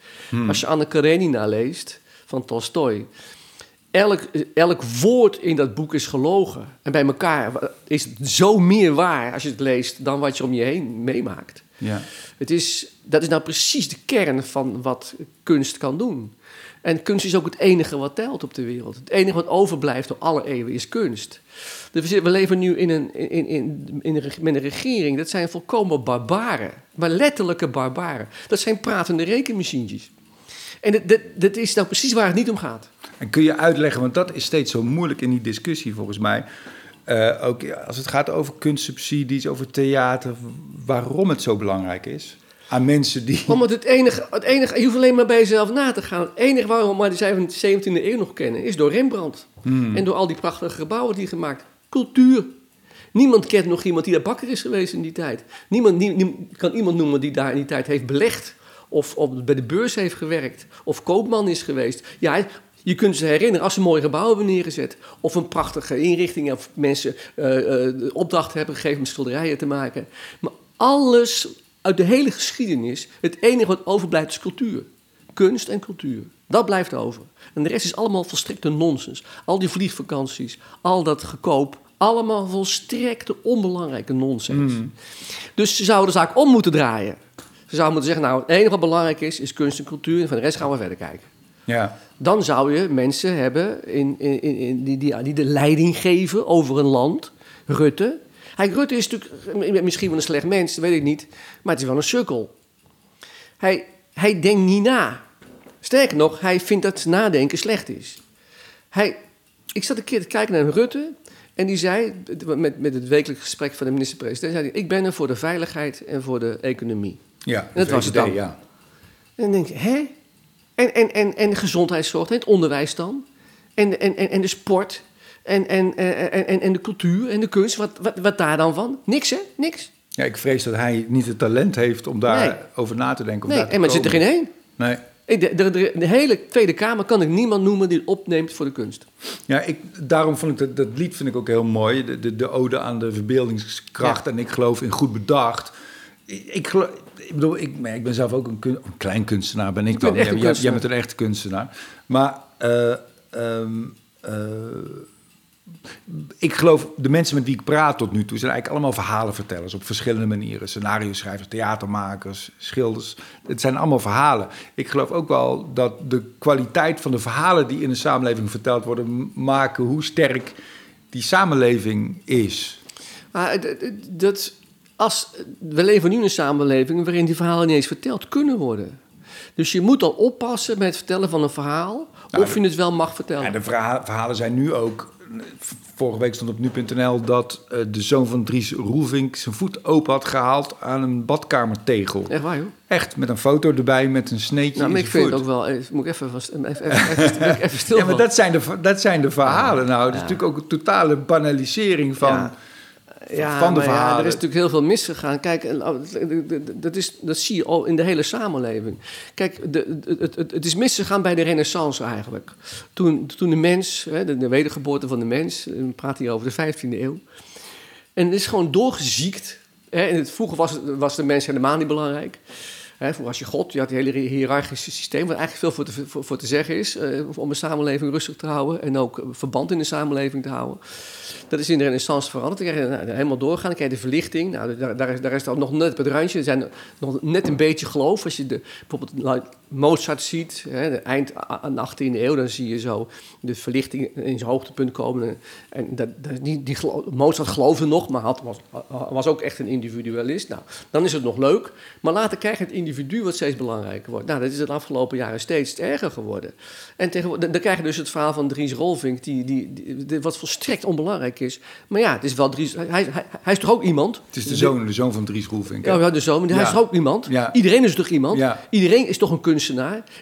Als je Anne Karenina leest van Tolstoy. Elk, elk woord in dat boek is gelogen. En bij elkaar is het zo meer waar als je het leest dan wat je om je heen meemaakt. ja. Het is, dat is nou precies de kern van wat kunst kan doen. En kunst is ook het enige wat telt op de wereld. Het enige wat overblijft door alle eeuwen is kunst. Dus we leven nu in een, in, in, in met een regering, dat zijn volkomen barbaren. Maar letterlijke barbaren. Dat zijn pratende rekenmachientjes. En dat, dat, dat is nou precies waar het niet om gaat. En kun je uitleggen, want dat is steeds zo moeilijk in die discussie volgens mij. eh, ook als het gaat over kunstsubsidies, over theater, waarom het zo belangrijk is. Aan mensen die. Omdat het enige, het enige, je hoeft alleen maar bij jezelf na te gaan. Het enige waarom we de 17e eeuw nog kennen, is door Rembrandt. En door al die prachtige gebouwen die hij gemaakt. Cultuur. Niemand kent nog iemand die daar bakker is geweest in die tijd. Niemand nie- nie- kan iemand noemen die daar in die tijd heeft belegd. Of, of bij de beurs heeft gewerkt. Of koopman is geweest. Ja, je kunt ze herinneren als ze mooie gebouwen hebben neergezet. Of een prachtige inrichting. Of mensen eh, eh, de opdracht hebben gegeven om schilderijen te maken. Maar alles uit de hele geschiedenis. Het enige wat overblijft is cultuur. Kunst en cultuur. Dat blijft over. En de rest is allemaal volstrekte nonsens. Al die vliegvakanties, al dat gekoop. Allemaal volstrekte onbelangrijke nonsens. Dus ze zouden de zaak om moeten draaien. Ze zouden moeten zeggen, nou, het enige wat belangrijk is, is kunst en cultuur. En van de rest gaan we verder kijken. Ja, Dan zou je mensen hebben in, in, in- die, die, die de leiding geven over een land. Rutte. Hij, Rutte is natuurlijk misschien wel een slecht mens, dat weet ik niet. Maar het is wel een sukkel. Hij, hij denkt niet na. Sterker nog, hij vindt dat nadenken slecht is. Hij, ik zat een keer te kijken naar Rutte. En die zei, met, met het wekelijks gesprek van de minister-president... zei hij, ik ben er voor de veiligheid en voor de economie. ja. Dat was het dan. Ja. En dan denk je, hè? En, en, en, en de gezondheidszorg, en het onderwijs dan? En, en, en, en de sport? En, en, en, en, en de cultuur en de kunst? Wat, wat, wat daar dan van? Niks, hè? Niks. ja, ik vrees dat hij niet het talent heeft om daar Nee. over na te denken. Of Nee, daar te en maar er zit er geen één. Nee. De, de, de, de hele Tweede Kamer kan ik niemand noemen die het opneemt voor de kunst. Ja, ik, daarom vond ik dat, dat lied vind ik ook heel mooi. De, de, de ode aan de verbeeldingskracht. En ik geloof in goed bedacht. Ik, ik, geloof- ik bedoel, ik, ik ben zelf ook een, kun- een klein kunstenaar, ben ik dan. een Jij- bent een echte kunstenaar. Maar eh, ehm, eh, ik geloof, de mensen met wie ik praat tot nu toe... zijn eigenlijk allemaal verhalenvertellers op verschillende manieren. Scenario schrijvers, theatermakers, schilders. Het zijn allemaal verhalen. Ik geloof ook wel dat de kwaliteit van de verhalen... die in een samenleving verteld worden... maken hoe sterk die samenleving is. Maar d- dat, als, we leven nu in een samenleving waarin die verhalen niet eens verteld kunnen worden. Dus je moet al oppassen met het vertellen van een verhaal... Nou, of je het wel mag vertellen. Ja, de verha- verhalen zijn nu ook... Vorige week stond op nu.nl dat eh, de zoon van Dries Roelvink... zijn voet open had gehaald aan een badkamertegel. Echt waar, joh. Echt, met een foto erbij met een sneetje Nou, maar ik vind voet. het ook wel... eh, Moet ik even, vast- even, even, even, even, even stil Ja, maar dat zijn de, dat zijn de verhalen. Nou, dat is Ja. natuurlijk ook een totale banalisering van, Ja. Ja, van de ja, verhalen. er is natuurlijk heel veel misgegaan. Kijk, oh, dat, is, dat zie je al in de hele samenleving. Kijk, de, het, het, het is misgegaan bij de renaissance eigenlijk. Toen, toen de mens, de, de wedergeboorte van de mens... we praten hier over de 15e eeuw... en het is gewoon doorgeziekt. Hè, en het, vroeger was, was de mens helemaal niet belangrijk. Hè, voor als je God, je had het hele hiërarchische systeem, waar eigenlijk veel voor te, voor, te zeggen is, eh, om een samenleving rustig te houden en ook verband in de samenleving te houden. Dat is in de renaissance veranderd. Dan krijg je nou, helemaal doorgaan, dan krijg je de verlichting. Nou, daar, daar, is, daar is dan nog net het randje. Er zijn nog net een beetje geloof. Als je de, bijvoorbeeld Mozart ziet, hè, de eind 18e eeuw, dan zie je zo de verlichting in zijn hoogtepunt komen. En dat, dat, die, die, Mozart geloofde nog, maar had, was, was ook echt een individualist. Nou, dan is het nog leuk. Maar later krijg je het individu wat steeds belangrijker wordt. Nou, dat is de afgelopen jaren steeds erger geworden. En tegenwoordig, dan krijg je dus het verhaal van Dries Rolvink, die, die, die, wat volstrekt onbelangrijk is. Maar ja, het is wel Dries, hij, hij, hij is toch ook iemand? Het is de zoon, de zoon van Dries Rolvink. Ja, de zoon, hij is toch ook iemand? Ja. Iedereen is toch iemand? Iedereen is toch een kunstenaar?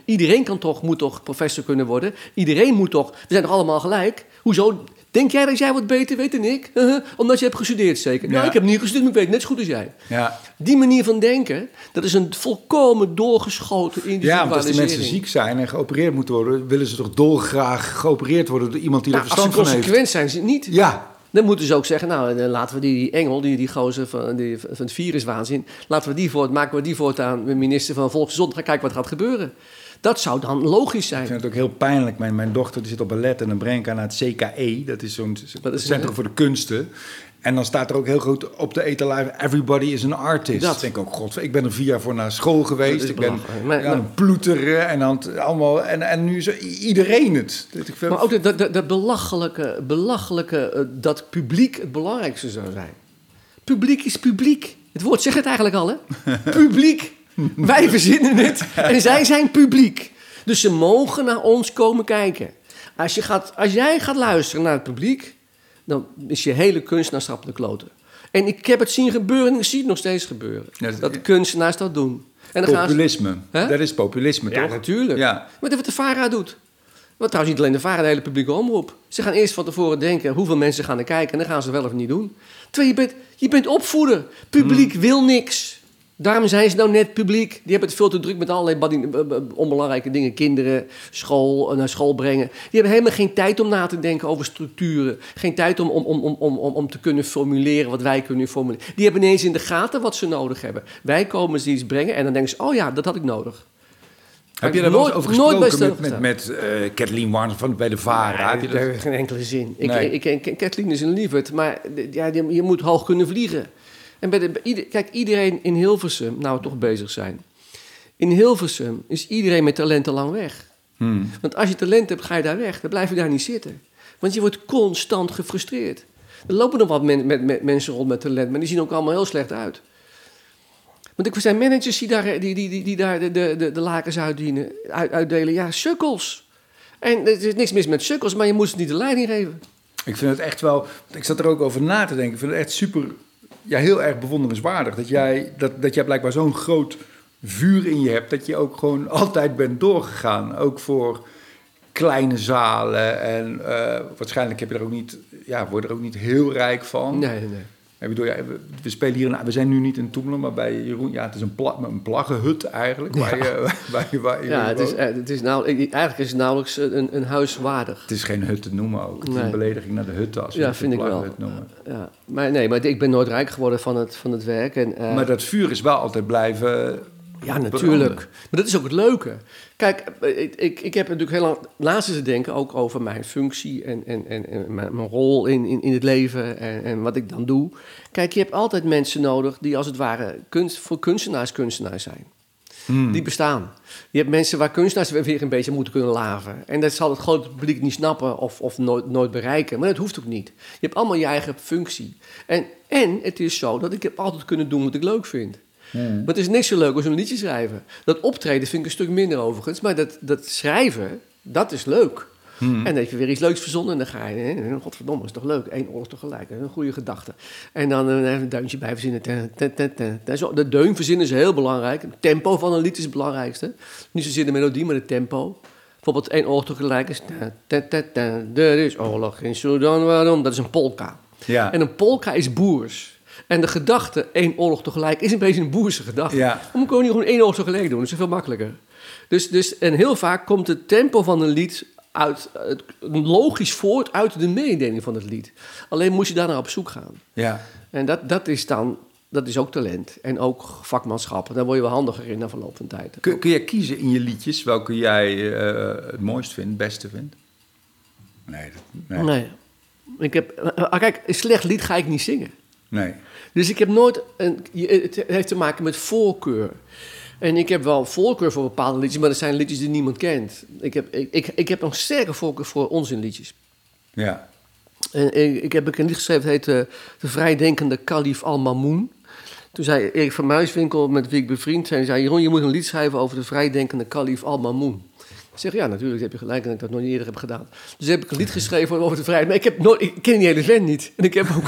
Iedereen kan toch, moet toch professor kunnen worden? Iedereen moet toch, we zijn toch allemaal gelijk? Hoezo Denk jij dat jij wat beter weet dan ik? Omdat je hebt gestudeerd zeker. Nou, ik heb niet gestudeerd, maar ik weet net zo goed als jij. Ja. Die manier van denken, dat is een volkomen doorgeschoten individualisering. Ja, want als de mensen ziek zijn en geopereerd moeten worden... willen ze toch dolgraag geopereerd worden door iemand die nou, er verstand van heeft. Als ze consequent zijn ze niet. Ja. Dan moeten ze ook zeggen, nou, laten we die, die engel, die, die gozer van, die, van het viruswaanzin... laten we die voort, maken we die voortaan minister van Volksgezondheid. Kijken wat gaat gebeuren. Dat zou dan logisch zijn. Ik vind het ook heel pijnlijk. Mijn, mijn dochter die zit op ballet en dan breng ik haar naar het CKE. Dat is zo'n Centrum voor de Kunsten. En dan staat er ook heel groot op de etalage: Everybody is an artist. Dat denk ik ook, god, ik ben er vier jaar voor naar school geweest. Ik ben maar, ja, een ploeteren en dan allemaal. En, en nu is iedereen het. Maar ook dat, dat, dat belachelijke, belachelijke uh, dat publiek het belangrijkste zou zijn. Publiek is publiek. Het woord zegt het eigenlijk al, hè? publiek. Wij verzinnen het en zij zijn publiek. Dus ze mogen naar ons komen kijken. Als, je gaat, als jij gaat luisteren naar het publiek, dan is je hele kunstenaarsschap de kloten. En ik heb het zien gebeuren en ik zie het nog steeds gebeuren. dat de kunstenaars dat doen. En dan populisme. Gaan ze, dat is populisme, ja, toch? Natuurlijk. Ja, Maar wat de VARA doet. Wat trouwens niet alleen de VARA, de hele publieke omroep. Ze gaan eerst van tevoren denken hoeveel mensen gaan er kijken... en dan gaan ze wel of niet doen. Terwijl je bent, je bent opvoeder. Publiek hmm. wil niks. Daarom zijn ze nou net publiek. Die hebben het veel te druk met allerlei onbelangrijke dingen. Kinderen, school, naar school brengen. Die hebben helemaal geen tijd om na te denken over structuren. Geen tijd om, om, om, om, om, om te kunnen formuleren wat wij kunnen formuleren. Die hebben ineens in de gaten wat ze nodig hebben. Wij komen ze iets brengen en dan denken ze... oh ja, dat had ik nodig. Heb je daar eens over gesproken met, met, met uh, Kathleen Warner van bij de VARA? Nee, dat heeft geen enkele zin. Nee. Ik, ik, Kathleen is een lieverd, maar ja, je moet hoog kunnen vliegen. En bij de, kijk, iedereen in Hilversum, nou we toch bezig zijn. In Hilversum is iedereen met talenten lang weg. Hmm. Want als je talent hebt, ga je daar weg. Dan blijf je daar niet zitten. Want je wordt constant gefrustreerd. Er lopen nog wat met, met, mensen rond met talent, maar die zien ook allemaal heel slecht uit. Want er zijn managers die daar, die, die, die, die daar de, de, de, lakens uitdienen, uit, uitdelen. Ja, sukkels. En er is niks mis met sukkels, maar je moet ze niet de leiding geven. Ik vind het echt wel... Ik zat er ook over na te denken. Ik vind het echt super ja, heel erg bewonderenswaardig. Dat jij, dat, dat jij blijkbaar zo'n groot vuur in je hebt. Dat je ook gewoon altijd bent doorgegaan. Ook voor kleine zalen. En uh, waarschijnlijk heb je er ook niet, ja, word er ook niet heel rijk van. Nee, nee. Ik bedoel, ja, we, spelen hier, we zijn nu niet in Toemelen, maar bij Jeroen, ja, het is een, pla, een plaggenhut eigenlijk. Waar je, waar je, waar ja, het is, eh, het is nou, eigenlijk is het nauwelijks een, een huis waardig. Het is geen hut te noemen ook. Het is een belediging naar de hutten als we ja, het vind ik wel. noemen. Ja, maar nee, maar ik ben nooit rijk geworden van het, van het werk. En, uh, maar dat vuur is wel altijd blijven ja, natuurlijk. Maar dat is ook het leuke. Kijk, ik, ik, ik heb natuurlijk heel lang laatst te denken ook over mijn functie en, en, en, en mijn, mijn, rol in, in, in het leven en, en wat ik dan doe. Kijk, je hebt altijd mensen nodig die als het ware kunst, voor kunstenaars kunstenaars zijn. Hmm. Die bestaan. Je hebt mensen waar kunstenaars weer een beetje moeten kunnen laven. En dat zal het grote publiek niet snappen of, of nooit, nooit bereiken. Maar dat hoeft ook niet. Je hebt allemaal je eigen functie. En, en het is zo dat ik heb altijd kunnen doen wat ik leuk vind. Hmm. Maar het is niks zo leuk als een liedje schrijven. Dat optreden vind ik een stuk minder overigens. Maar dat, dat schrijven, dat is leuk. Hmm. En dan heb je weer iets leuks verzonnen en dan ga je... Hè, godverdomme, is toch leuk? Eén oorlog tegelijk, een goede gedachte. En dan uh, een duintje bij verzinnen. De deun verzinnen is heel belangrijk. Het tempo van een lied is het belangrijkste. Niet zozeer de melodie, maar het tempo. Bijvoorbeeld één oorlog tegelijk is... Er is oorlog in Sudan, waarom? Dat is een polka. Ja. En een polka is boers. En de gedachte, één oorlog tegelijk, is een beetje een boerse gedachte. Ja. Dan ik niet gewoon één oorlog tegelijk doen. Dat is veel makkelijker. Dus, dus, en heel vaak komt het tempo van een lied uit, logisch voort uit de mededeling van het lied. Alleen moet je daarna op zoek gaan. Ja. En dat, dat is dan Dat is ook talent. En ook vakmanschap. Daar word je wel handiger in na verloop van tijd. Kun, kun je kiezen in je liedjes welke jij eh, het mooist vindt, het beste vindt? Nee. dat- nee. Nee. Ik heb, ah, kijk, een slecht lied ga ik niet zingen. nee. Dus ik heb nooit een. Het heeft te maken met voorkeur. En ik heb wel voorkeur voor bepaalde liedjes, maar dat zijn liedjes die niemand kent. Ik heb, ik, ik, ik heb nog sterke voorkeur voor onzinliedjes. Ja. En ik, ik heb een lied geschreven, dat heet eh, De Vrijdenkende Kalif Al-Mamoun. Toen zei Erik van Muiswinkel, met wie ik bevriend zijn, zei... Jeroen, je moet een lied schrijven over de vrijdenkende Kalif Al-Mamoun. Ik zeg, ja, natuurlijk, heb je gelijk en dat ik dat nog niet eerder heb gedaan. Dus heb ik een lied geschreven over de vrijheid. Maar ik, heb nooit, ik ken die hele vent niet. En ik heb ook,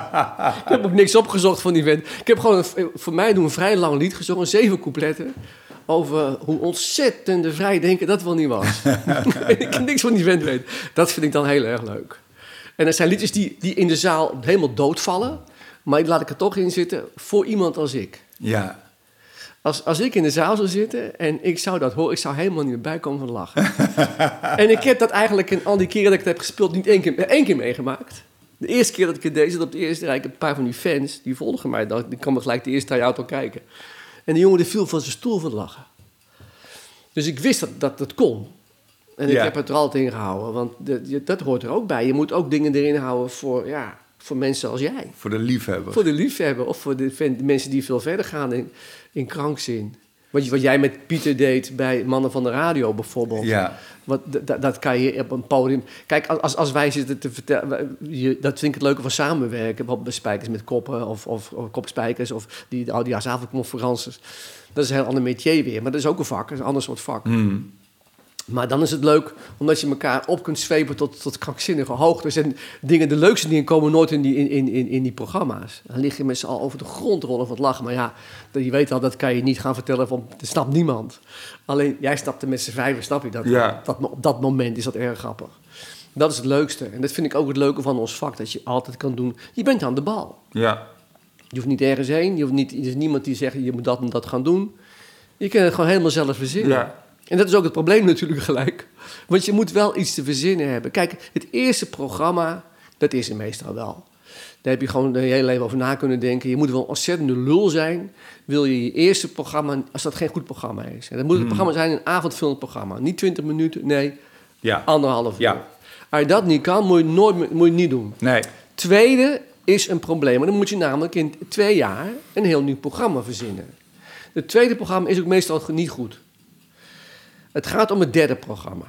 ik heb ook niks opgezocht van die vent. Ik heb gewoon een- voor mij doen een vrij lang lied gezongen, zeven coupletten... over hoe ontzettend de vrijdenken dat wel niet was. ik niks van die vent weet. Dat vind ik dan heel erg leuk. En er zijn liedjes die, die in de zaal helemaal doodvallen... maar laat ik er toch in zitten voor iemand als ik. Ja. Als, als ik in de zaal zou zitten en ik zou dat horen, ik zou helemaal niet meer bijkomen van lachen. en ik heb dat eigenlijk in al die keren dat ik het heb gespeeld niet één keer, één keer meegemaakt. De eerste keer dat ik het deed, zat op de eerste rij, ik een paar van die fans, die volgen mij dan, die kwamen gelijk de eerste rij al kijken. En die jongen die viel van zijn stoel van lachen. Dus ik wist dat dat, dat kon. En ik Ja. heb het er altijd in gehouden, want je- dat hoort er ook bij. Je moet ook dingen erin houden voor, ja, voor mensen als jij. Voor de liefhebber. Voor de liefhebber of voor de, mensen die veel verder gaan in, in krankzin. Wat, wat jij met Pieter deed bij Mannen van de Radio bijvoorbeeld. Ja. Wat, dat kan je op een podium... Kijk, als, als wij zitten te vertellen... je- Dat vind ik het leuke van samenwerken. Bijvoorbeeld bij Spijkers met Koppen of, of, of Kopspijkers... of die oudejaarsavondconferences. Dat is een heel ander métier weer. Maar dat is ook een vak. Dat is een ander soort vak. Hmm. Maar dan is het leuk omdat je elkaar op kunt zwepen tot, tot krankzinnige hoogtes. En dingen, de leukste dingen komen nooit in die, in, in, in, die programma's. Dan lig je met z'n allen over de grond rollen van het lachen. Maar ja, dat- je weet al, dat kan je niet gaan vertellen, want dat snapt niemand. Alleen jij snapte met z'n vijven, snap je dat? Ja. dat? Op dat moment is dat erg grappig. Dat is het leukste. En dat vind ik ook het leuke van ons vak, dat je altijd kan doen. Je bent aan de bal. Ja. Je hoeft niet ergens heen. Je hoeft niet, er is niemand die zegt, je moet dat en dat gaan doen. Je kan het gewoon helemaal zelf verzinnen. Ja. En dat is ook het probleem natuurlijk gelijk. Want je moet wel iets te verzinnen hebben. Kijk, het eerste programma, dat is er meestal wel. Daar heb je gewoon je hele leven over na kunnen denken. Je moet wel een ontzettende lul zijn. Wil je je eerste programma, als dat geen goed programma is. En dan moet het programma zijn een avondvullend programma. Niet 20 minuten, nee, Ja. anderhalf uur. Ja. Als je dat niet kan, moet je, nooit, moet je niet doen. Nee. Tweede is een probleem. Dan moet je namelijk in twee jaar een heel nieuw programma verzinnen. Het tweede programma is ook meestal niet goed. Het gaat om het derde programma.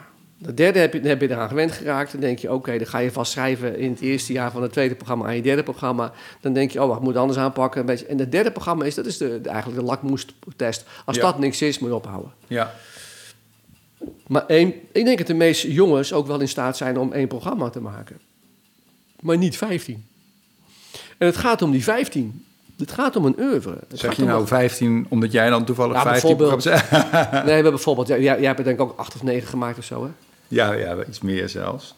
Het derde heb je, heb je eraan gewend geraakt. Dan denk je, oké, dan ga je vast schrijven in het eerste jaar van het tweede programma aan je derde programma. Dan denk je, oh, ik moet anders aanpakken. Een beetje. En het derde programma is, dat is de, de- eigenlijk de lakmoestest. Als Ja. dat niks is, moet je ophouden. Ja. Maar één, ik denk dat de meeste jongens ook wel in staat zijn om één programma te maken. Maar niet 15. En het gaat om die 15. Het gaat om een oeuvre. Het Zeg je nou een- 15 omdat jij dan toevallig Ja, 15 bijvoorbeeld. programma's... Nee, we hebben bijvoorbeeld... Jij, jij hebt er denk ik ook acht of negen gemaakt of zo, hè? ja, ja, iets meer zelfs.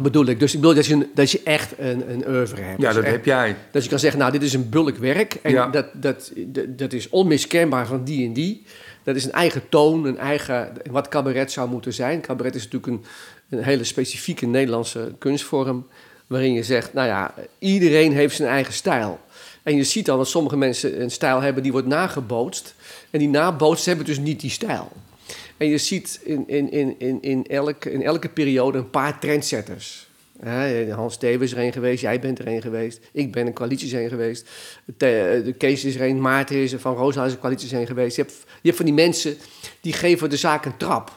Bedoel ik. Dus ik bedoel dat je, een- dat je echt een, een oeuvre hebt. Ja, Dus dat heb jij. Dat je kan zeggen, nou, dit is een bulk werk. En Ja. dat, dat, dat, dat is onmiskenbaar van die en die. Dat is een eigen toon, een eigen... Wat cabaret zou moeten zijn. Cabaret is natuurlijk een, een hele specifieke Nederlandse kunstvorm... waarin je zegt, nou ja, iedereen heeft zijn eigen stijl. En je ziet dan dat sommige mensen een stijl hebben die wordt nagebootst. En die nabootst hebben dus niet die stijl. En je ziet in, in, in, in, in, elke, in elke periode een paar trendsetters. Hans Stevens is er een geweest, jij bent er een geweest, ik ben een coalities heen geweest, de, Kees is er een, Maarten is er, Van Rooshuis is een coalities heen geweest. Je hebt, je hebt van die mensen die geven de zaak een trap.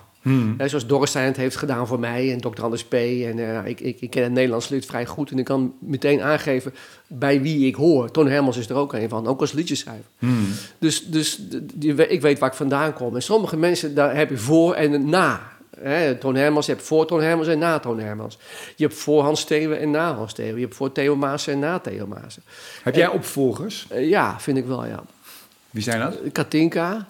Hè, zoals het heeft gedaan voor mij en Dr. Anders P. En eh, ik, ik, ik ken het Nederlands lid vrij goed en ik kan meteen aangeven bij wie ik hoor. Toon Hermans is er ook een van, ook als liedjeschrijver. Dus, dus d- die- ik weet waar ik vandaan kom. En sommige mensen, daar heb je voor en na. Hè, Toon Hermans, je hebt voor Toon Hermans en na Toon Hermans. Je hebt voor Hans Steeuwen en na Hans Steeuwen. Je hebt voor Theo Maassen en na Theo Maassen. Heb jij opvolgers? Eh, ja, vind ik wel, ja. Wie zijn dat? Katinka,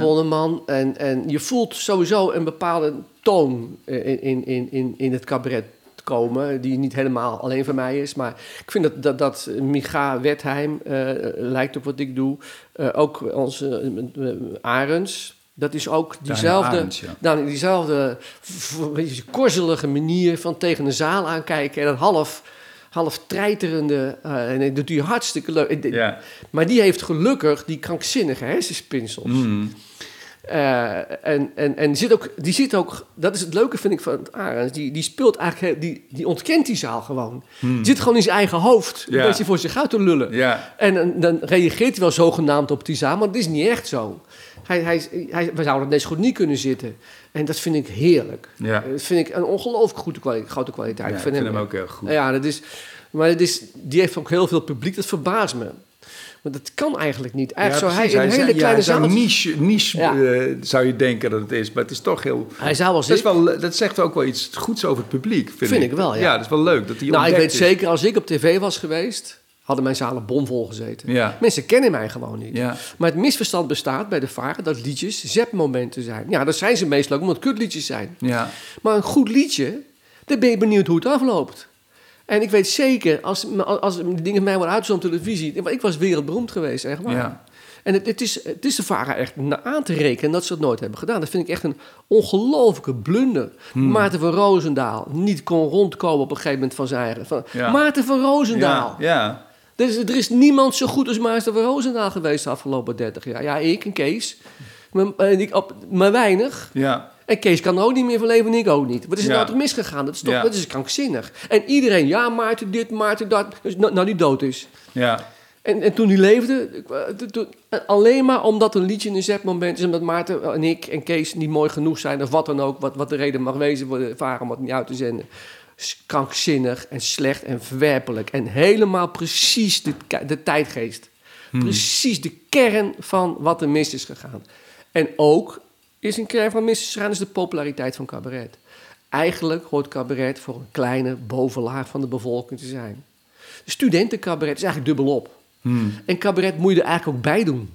Polderman? En, en je voelt sowieso een bepaalde toon eh, in, in, in, in, in het cabaret komen... die niet helemaal alleen van mij is. Maar ik vind dat, dat, dat Micha Wertheim eh, lijkt op wat ik doe. Eh, ook onze uh, Arends... Dat is ook diezelfde, Arends, ja. dan diezelfde korzelige manier van tegen een zaal aankijken en dan half, half treiterende. eh, en dat doe je hartstikke leuk. Ja. Maar die heeft gelukkig die krankzinnige hersenspinsels. Mm. Eh, en en, en die, zit ook, die zit ook, dat is het leuke vind ik van het Arends, die, die speelt eigenlijk, die, die ontkent die zaal gewoon. Die zit gewoon in zijn eigen hoofd, een. Ja. beetje voor zich uit te lullen. Ja. En dan, dan reageert hij wel zogenaamd op die zaal, maar dat is niet echt zo. Hij, hij, hij, we zouden zo goed niet kunnen zitten. En dat vind ik heerlijk. Ja. Dat vind ik een ongelooflijk goede kwali- grote kwaliteit. Ja, ik vind hem ook heel goed. Ja, dat is, maar het is, die heeft ook heel veel publiek, dat verbaast me. Maar dat kan eigenlijk niet. Eigenlijk Ja, zou hij in een hele ja, kleine zaal... niche, niche Ja. eh, zou je denken dat het is, maar het is toch heel... Hij zou wel Dat, is zitten. wel, dat zegt ook wel iets goeds over het publiek, vind, Vind ik wel, ja. Ja, dat is wel leuk dat hij Nou, ik weet is. zeker, als ik op tv was geweest, hadden mijn zalen bomvol gezeten. Ja. Mensen kennen mij gewoon niet. Ja. Maar het misverstand bestaat bij de varen dat liedjes zepmomenten zijn. Ja, dat zijn ze meestal ook omdat het kutliedjes zijn. Ja. Maar een goed liedje, dan ben je benieuwd hoe het afloopt. En ik weet zeker, als, als, als dingen mij worden uitgezonden op televisie... ik was wereldberoemd geweest, echt waar. Ja. En het, het, is, het is de VARA echt na- aan te rekenen dat ze het nooit hebben gedaan. Dat vind ik echt een ongelofelijke blunder. Hmm. Maarten van Roosendaal niet kon rondkomen op een gegeven moment van zijn eigen... Van, Ja. Maarten van Roosendaal. Ja, ja. Er, is, er is niemand zo goed als Maarten van Roosendaal geweest de afgelopen 30 jaar. Ja, ik en Kees. Maar, op, maar weinig. ja. En Kees kan er ook niet meer van leven en ik ook niet. Wat is er Ja. nou toch misgegaan? Dat is toch Ja. dat is krankzinnig. En iedereen, ja, Maarten dit, Maarten dat. Dus, nou, die dood is. ja. En, en toen hij leefde, eh, toen- alleen maar omdat een liedje een zetmoment is... omdat Maarten en ik en Kees niet mooi genoeg zijn... of wat dan ook, wat, wat de reden mag wezen voor de varen om het niet uit te zenden... krankzinnig en slecht en verwerpelijk. En helemaal precies de, de tijdgeest. Precies de kern van wat er mis is gegaan. En ook is een kern van mis is gegaan... is de populariteit van cabaret. Eigenlijk hoort cabaret voor een kleine bovenlaag van de bevolking te zijn. Studentencabaret is eigenlijk dubbelop. En cabaret moet je er eigenlijk ook bij doen.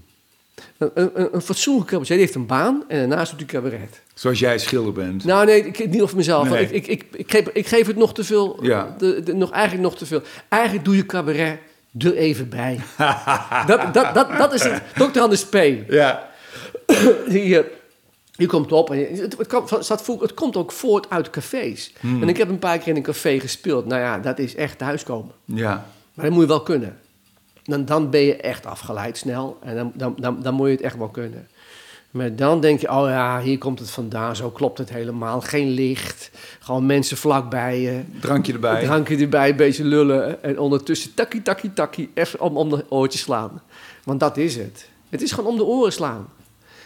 Een, een, een fatsoenlijke cabaretier die heeft een baan en daarnaast doet hij cabaret. Zoals jij schilder bent. Nou nee, ik, niet over mezelf. Nee. Ik, ik, ik, ik, geef, ik geef het nog te veel. Ja. De, de- nog, eigenlijk nog te veel. Eigenlijk doe je cabaret er even bij. dat, dat, dat, dat is het. Dr. Anders P. Ja. Die, eh, die komt op. En je- het, het, kan- staat voor- het komt ook voort uit cafés. Hmm. En ik heb een paar keer in een café gespeeld. Nou ja, dat is echt thuiskomen. Ja. Maar dat moet je wel kunnen. Dan, dan ben je echt afgeleid snel. En dan, dan, dan, dan moet je het echt wel kunnen. Maar dan denk je, oh ja, hier komt het vandaan. Zo klopt het helemaal. Geen licht. Gewoon mensen vlakbij je. Drankje erbij. Drankje erbij, een beetje lullen. En ondertussen takkie, takkie, takkie. Even om, om de oortjes slaan. Want dat is het. Het is gewoon om de oren slaan.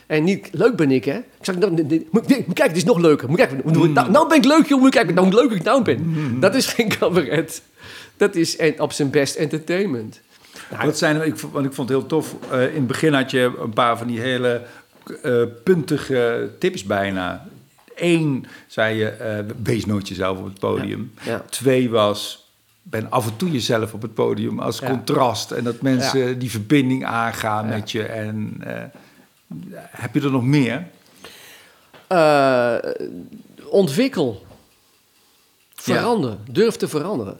En niet, leuk ben ik, hè? Ik zeg, nou, dit- is nog leuker. Moet kijken, nou, nou ben ik leuk, joh. Moet kijken, nou, hoe leuk ik nou ben. Dat is geen cabaret. Dat is en- op zijn best entertainment. Nou, zijn, ik, vond- want ik vond het heel tof. eh, in het begin had je een paar van die hele eh, puntige tips bijna. Eén zei je, eh, wees nooit jezelf op het podium. Ja, ja. Twee was, ben af en toe jezelf op het podium als Ja. contrast. En dat mensen die verbinding aangaan met je. En heb je er nog meer? Ontwikkel. Verander. Durf te veranderen.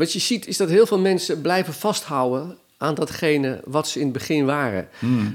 Wat je ziet is dat heel veel mensen blijven vasthouden aan datgene wat ze in het begin waren.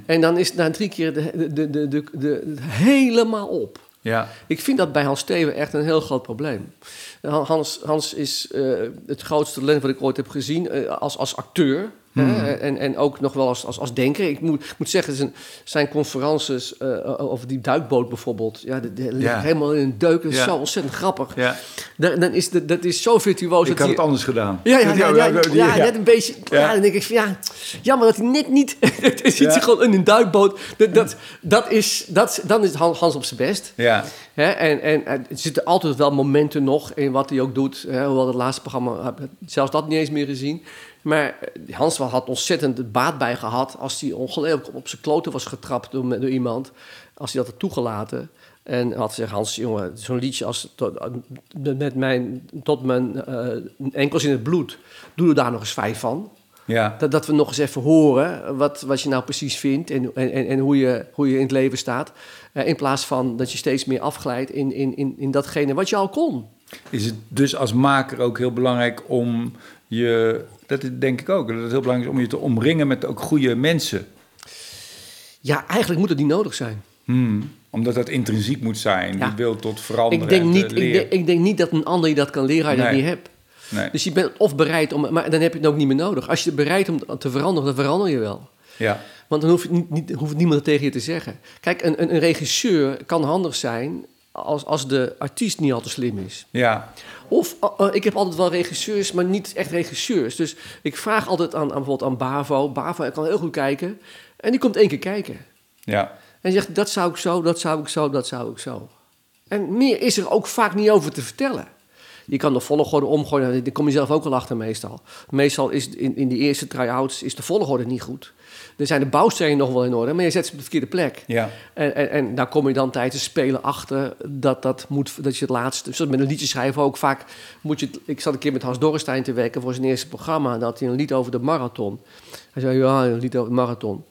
En dan is het na drie keer de, de, de, de, de, de- helemaal op. Ja, Ik vind dat bij Hans Steven echt een heel groot probleem. Hans, Hans is eh, het grootste talent wat ik ooit heb gezien eh, als, als acteur. Hè, en, en ook nog wel als, als, als denker. Ik moet, ik moet zeggen, zijn, zijn conferences eh, over die duikboot bijvoorbeeld... Ja, dat, ligt Ja. helemaal in een deuk. Dat is Ja. zo ontzettend grappig. ja. Dan, dan is de, dat is zo virtuoos. ik had het anders gedaan. ja, ja, ja, ja, ja, ja. net een beetje. Ja. Dan denk ik van ja, jammer dat hij net niet. Het zit hij gewoon in een duikboot. Dat, dat, dat is, dat, dan is Han- Hans op zijn best. Ja, Hè? En, en, er zitten altijd wel momenten nog in wat hij ook doet. Hè? Hoewel het laatste programma, ik zelfs dat niet eens meer gezien. Maar eh, Hans had ontzettend baat bij gehad als hij ongelooflijk op zijn kloten was getrapt door, door iemand. Als hij dat had toegelaten. En had gezegd, Hans, jongen, zo'n liedje als tot, met mijn, tot mijn eh, enkels in het bloed, doe er daar nog eens vijf van. ja. Dat, dat we nog eens even horen wat, wat je nou precies vindt en, en, en, hoe, je, hoe je in het leven staat. Eh, in plaats van dat je steeds meer afglijdt in, in, in, in datgene wat je al kon. Is het dus als maker ook heel belangrijk om je, dat is denk ik ook, dat het heel belangrijk is om je te omringen met ook goede mensen. Ja, eigenlijk moet het niet nodig zijn. Hmm. Omdat dat intrinsiek moet zijn, Ja. die wil tot veranderen Ik denk, niet, ik, denk, ik denk niet dat een ander je dat kan leren als je dat niet hebt. Nee. Dus je bent of bereid om, maar dan heb je het ook niet meer nodig. Als je bereid om te veranderen, dan verander je wel. Ja. Want dan hoeft, niet, niet, hoeft niemand het tegen je te zeggen. Kijk, een, een, een regisseur kan handig zijn als, als de artiest niet al te slim is. Ja. Of uh, uh, ik heb altijd wel regisseurs, maar niet echt regisseurs. Dus ik vraag altijd aan, aan bijvoorbeeld aan Bavo. Bavo kan heel goed kijken. En die komt één keer kijken. Ja. En zegt, dat zou ik zo, dat zou ik zo, dat zou ik zo. En meer is er ook vaak niet over te vertellen. Je kan de volgorde omgooien, daar kom je zelf ook wel achter meestal. Meestal is in, in die eerste try-outs is de volgorde niet goed. Er zijn de bouwstenen nog wel in orde, maar je zet ze op de verkeerde plek. Ja. En, en, en daar kom je dan tijdens spelen achter dat, dat, moet, dat je het laatste... Zoals met een liedje schrijven ook vaak moet je... Ik zat een keer met Hans Dorrestein te werken voor zijn eerste programma. Dat hij een lied over de marathon. Hij zei, ja, een lied over de marathon.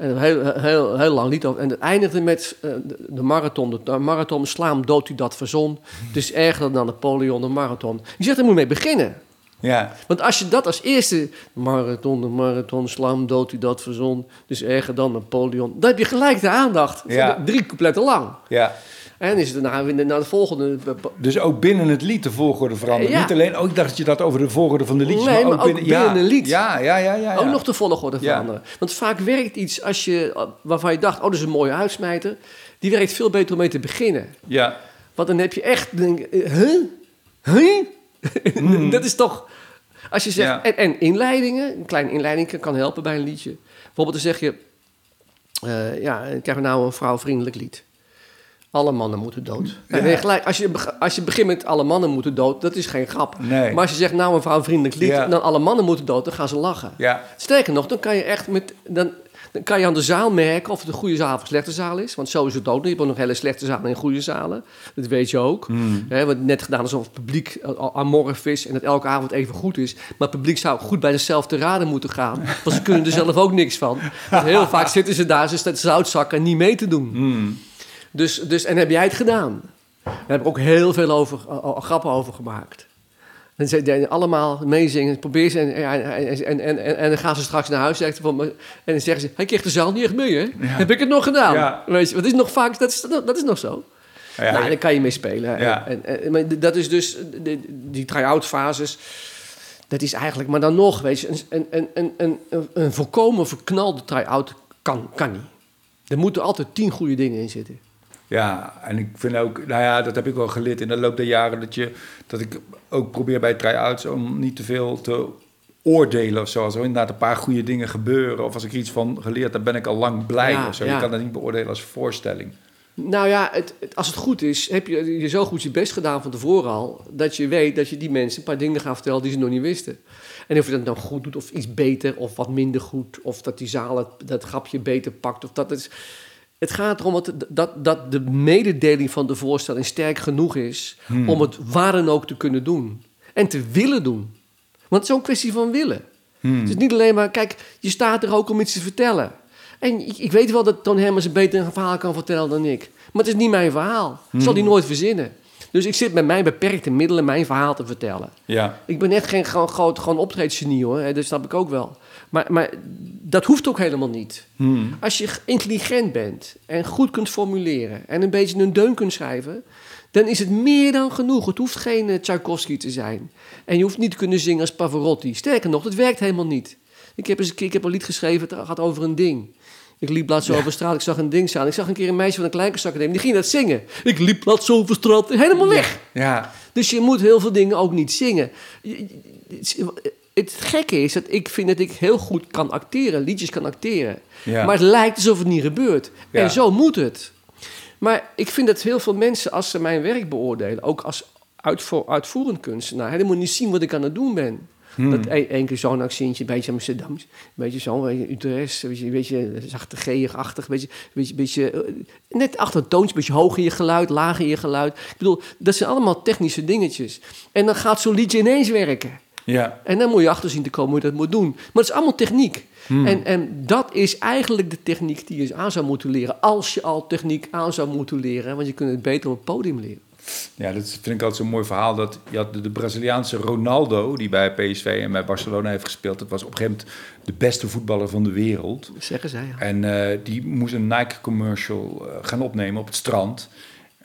En heel, heel, heel lang over. En het eindigde met uh, de, de, marathon. De marathon, slaam dood u dat verzon. Dus erger dan Napoleon de marathon. Je zegt, daar moet je mee beginnen. Ja. Want als je dat als eerste... Marathon, de marathon, slam dood u dat verzon. Dus erger dan Napoleon. Dan heb je gelijk de aandacht. Ja. Drie coupletten lang. Ja. En is het daarna naar de volgende... Dus ook binnen het lied de volgorde veranderen. Ja. Niet alleen, ook dacht je dat over de volgorde van de liedjes. Nee, maar ook ook binnen, binnen een lied. Ja, ja, ja. ja, ja. Ook nog de volgorde Ja. veranderen. Want vaak werkt iets als je, waarvan je dacht... oh, dat is een mooie uitsmijter. Die werkt veel beter om mee te beginnen. Ja. Want dan heb je echt... Denk, eh, huh? Huh? dat is toch... Als je zegt... Ja. En, en inleidingen. Een kleine inleiding kan helpen bij een liedje. Bijvoorbeeld dan zeg je... eh, ja, ik heb nou een vrouwvriendelijk lied. Alle mannen moeten dood. En gelijk, als, je, als je begint met alle mannen moeten dood, dat is geen grap. Nee. Maar als je zegt, nou een vrouwvriendelijk lied, Ja. en dan alle mannen moeten dood, dan gaan ze lachen. Ja. Sterker nog, dan kan je echt met. Dan, dan kan je aan de zaal merken of het een goede zaal of een slechte zaal is. Want zo is het ook. Je hebt ook nog hele slechte zalen en goede zalen. Dat weet je ook. Hè, wat net gedaan alsof het publiek al- amorf is en dat elke avond even goed is. Maar het publiek zou goed bij zichzelf te raden moeten gaan. Want ze kunnen er zelf ook niks van. Dus heel vaak zitten ze daar, ze zoutzakken en niet mee te doen. Hmm. Dus, dus, en heb jij het gedaan? Daar heb ik ook heel veel over, al- al grappen over gemaakt. En ze allemaal meezingen, probeer ze en, en, en, en, en, en dan gaan ze straks naar huis en dan zeggen ze, hij kreeg de zaal niet echt mee, hè? Heb ik het nog gedaan? Weet je, wat is nog vaak, dat is, dat is nog zo. Ja, nou, daar kan je mee spelen. En, maar dat is dus, die try-out fases, dat is eigenlijk, maar dan nog, weet je, een, een, een, een, een, een volkomen verknalde try-out kan, kan niet. Er moeten altijd tien goede dingen in zitten. Ja, en ik vind ook, nou ja, dat heb ik wel geleerd in de loop der jaren, dat, je, dat ik ook probeer bij try-outs om niet te veel te oordelen of zo. Als er inderdaad een paar goede dingen gebeuren, of als ik iets van geleerd heb, ben ik al lang blij Ja, of zo. ja. Je kan dat niet beoordelen als voorstelling. Nou ja, het, het- als het goed is, heb je je zo goed je best gedaan van tevoren al... dat je weet dat je die mensen een paar dingen gaat vertellen die ze nog niet wisten. En of je dat nou goed doet of iets beter of wat minder goed... of dat die zaal het, dat grapje beter pakt of dat het... Het gaat erom dat, dat, dat de mededeling van de voorstelling sterk genoeg is... om het waar dan ook te kunnen doen. En te willen doen. Want het is ook een kwestie van willen. Het is niet alleen maar, kijk, je staat er ook om iets te vertellen. En ik, ik weet wel dat Toon Hermans een beter een verhaal kan vertellen dan ik. Maar het is niet mijn verhaal. Dat zal hij nooit verzinnen. Dus ik zit met mijn beperkte middelen mijn verhaal te vertellen. Ja, Ik ben net geen gewoon, groot gewoon optreedsgenie hoor, dat snap ik ook wel. Maar, maar dat hoeft ook helemaal niet. Als je intelligent bent en goed kunt formuleren en een beetje een deun kunt schrijven, dan is het meer dan genoeg. Het hoeft geen eh, Tchaikovsky te zijn. En je hoeft niet te kunnen zingen als Pavarotti. Sterker nog, het werkt helemaal niet. Ik heb, eens een, keer, ik heb een lied geschreven, het gaat over een ding. Ik liep laatst zo over straat, ik zag een ding staan. Ik zag een keer een meisje van een kleinkunstacademie, die ging dat zingen. Ik liep laatst over straat, helemaal weg. ja, Dus je moet heel veel dingen ook niet zingen. Het gekke is dat ik vind dat ik heel goed kan acteren, liedjes kan acteren. Ja. Maar het lijkt alsof het niet gebeurt. Ja. En zo moet het. Maar ik vind dat heel veel mensen, als ze mijn werk beoordelen, ook als uitvo- uitvoerend kunstenaar, helemaal niet zien wat ik aan het doen ben. Hmm. Dat een, één keer zo'n accentje, een beetje Amsterdams, een beetje zo, een beetje Utrecht, een beetje, een beetje zachte G-achtig, een beetje, een beetje, beetje eh, net achter een toontje, een beetje hoog in je geluid, laag in je geluid. Ik bedoel, dat zijn allemaal technische dingetjes. En dan gaat zo'n liedje ineens werken. Ja, En dan moet je achter zien te komen hoe je dat moet doen. Maar het is allemaal techniek. Hmm. En, en dat is eigenlijk de techniek die je aan zou moeten leren. Als je al techniek aan zou moeten leren. Want je kunt het beter op het podium leren. ja, dat vind ik altijd zo'n mooi verhaal. Dat je had de, de Braziliaanse Ronaldo, die bij PSV en bij Barcelona heeft gespeeld. Dat was op een gegeven moment de beste voetballer van de wereld. Zeggen zij. Ja. En eh, die moest een Nike-commercial eh, gaan opnemen op het strand.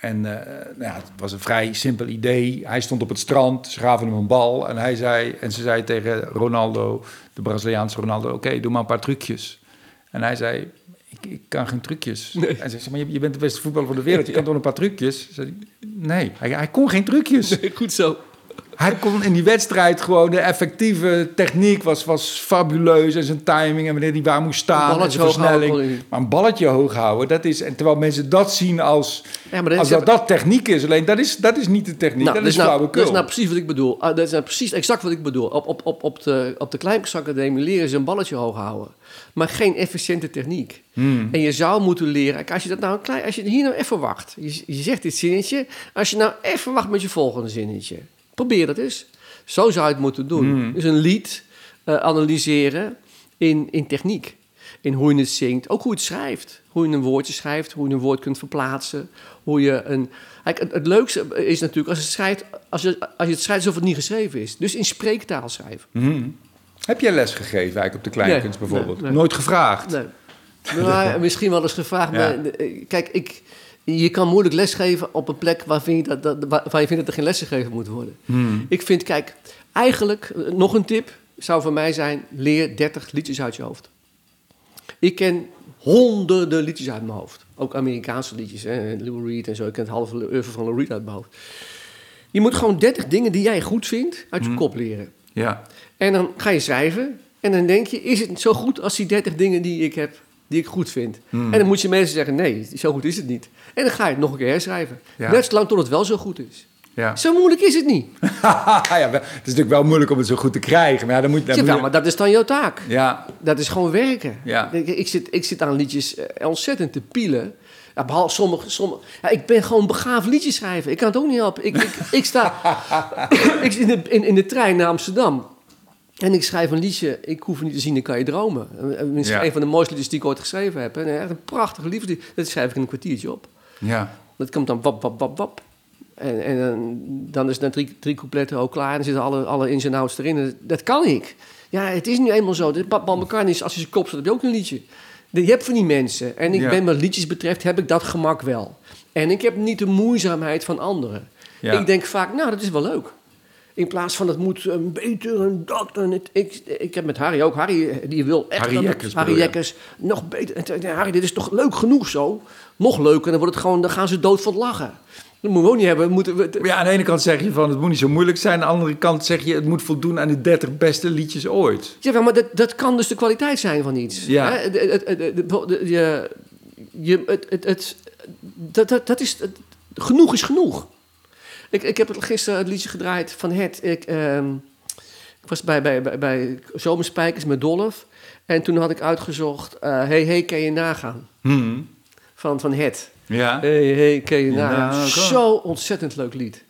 En eh, nou ja, het was een vrij simpel idee. Hij stond op het strand, ze gaven hem een bal en, hij zei, en ze zei tegen Ronaldo, de Braziliaanse Ronaldo, oké, doe maar een paar trucjes. En hij zei, ik, ik kan geen trucjes. Nee. En ze zei, maar je, je bent de beste voetballer van de wereld, je kan toch een paar trucjes? Zei nee, hij, hij kon geen trucjes. Goed zo. Hij kon in die wedstrijd gewoon de effectieve techniek was, was fabuleus en zijn timing en wanneer hij waar moest staan Een en zijn versnelling. Maar een balletje hoog houden, dat is en terwijl mensen dat zien als Ja, dat als dat, dat techniek is, alleen dat is dat is niet de techniek, dat, is nou, flauwekul. dat is nou precies wat ik bedoel. Ah, dat is nou precies exact wat ik bedoel. Op, op, op, op de, op de leren ze een balletje hoog houden. Maar geen efficiënte techniek. Hmm. En je zou moeten leren... Als je, dat nou een klein, als je hier nou even wacht. Je, je zegt dit zinnetje. Als je nou even wacht met je volgende zinnetje. Probeer dat eens. Zo zou je het moeten doen. Hmm. Dus een lied eh, analyseren in, in techniek. In hoe je het zingt. Ook hoe je het schrijft. Hoe je een woordje schrijft. Hoe je een woord kunt verplaatsen. Hoe je een... Kijk, het, het leukste is natuurlijk als, het schrijft, als, je, als je het schrijft alsof het niet geschreven is. Dus in spreektaal schrijven. Mhm. Heb jij les gegeven eigenlijk op de kleinkunst Nee, bijvoorbeeld? nee, nee. Nooit gevraagd? Nee. Nou, misschien wel eens gevraagd. Ja. Maar, eh, kijk, ik, je kan moeilijk lesgeven op een plek waar, vind je dat, dat, waar je vindt dat er geen les gegeven moet worden. Hmm. Ik vind, kijk, eigenlijk, eh, nog een tip zou voor mij zijn: leer 30 liedjes uit je hoofd. Ik ken honderden liedjes uit mijn hoofd. Ook Amerikaanse liedjes, hè? Lou Reed en zo. Ik ken het halve oeuvre van Lou Reed uit mijn hoofd. Je moet gewoon 30 dingen die jij goed vindt uit je kop leren. Ja. En dan ga je schrijven. En dan denk je, is het zo goed als die 30 dingen die ik heb, die ik goed vind? Hmm. En dan moet je mensen zeggen, nee, zo goed is het niet. En dan ga je het nog een keer herschrijven. Ja. Net zolang tot het wel zo goed is. Ja. Zo moeilijk is het niet. ja, het is natuurlijk wel moeilijk om het zo goed te krijgen, maar ja, dan moet, dan Ja, moet wel, je- maar dat is dan jouw taak. Ja, Dat is gewoon werken. Ja. Ik, ik, zit, ik zit aan liedjes eh, ontzettend te pielen. Ja, behalve sommige, sommige, ja, ik ben gewoon begaafd liedjes schrijven. Ik kan het ook niet helpen. Ik, ik, ik sta ik in de, in, in de trein naar Amsterdam. En ik schrijf een liedje. Ik hoef niet te zien, dan kan je dromen. En- Ja. een van de mooiste liedjes die ik ooit geschreven heb. En echt een prachtig liefde. Dat schrijf ik in een kwartiertje op. ja. Dat komt dan wap, wap, wap, wap. En, en dan- dan is het na drie, drie coupletten ook klaar. En dan zitten alle, alle ins en outs erin. En Dat kan ik. Ja, het is nu eenmaal zo. Paul McCartney is, als je zijn kop zet, heb je ook een liedje. Je hebt van die mensen. En ik Ja. ben wat liedjes betreft, heb ik dat gemak wel. En ik heb niet de moeizaamheid van anderen. Ja. Ik denk vaak, nou, dat is wel leuk. In plaats van, het moet een beter en dat en het. Ik, ik heb met Harry ook. Harry, die wil echt... Harry Jekkers Harry nog beter. Harry, dit is toch leuk genoeg zo? Nog leuker, dan, wordt het gewoon, dan gaan ze dood van lachen. Dat moeten we ook niet hebben. Moeten we, ja, aan de ene kant zeg je van het moet niet zo moeilijk zijn, aan de andere kant zeg je het moet voldoen aan de 30 beste liedjes ooit. Ja, maar dat, dat kan dus de kwaliteit zijn van iets. Ja. Hè? Het- het- het- het- de- de- je, je, het, het, dat, dat, dat is, genoeg is genoeg. Ik, ik heb het gisteren het liedje gedraaid van het. Ik, ehm, ik was bij, bij, bij, bij Zomerspijkers met Dolf. En toen had ik uitgezocht, eh hey, hey, kan je nagaan? Hmm. Van, van het. Ja. Hey, hey, kan je Ja, nagaan? Zo ontzettend leuk lied.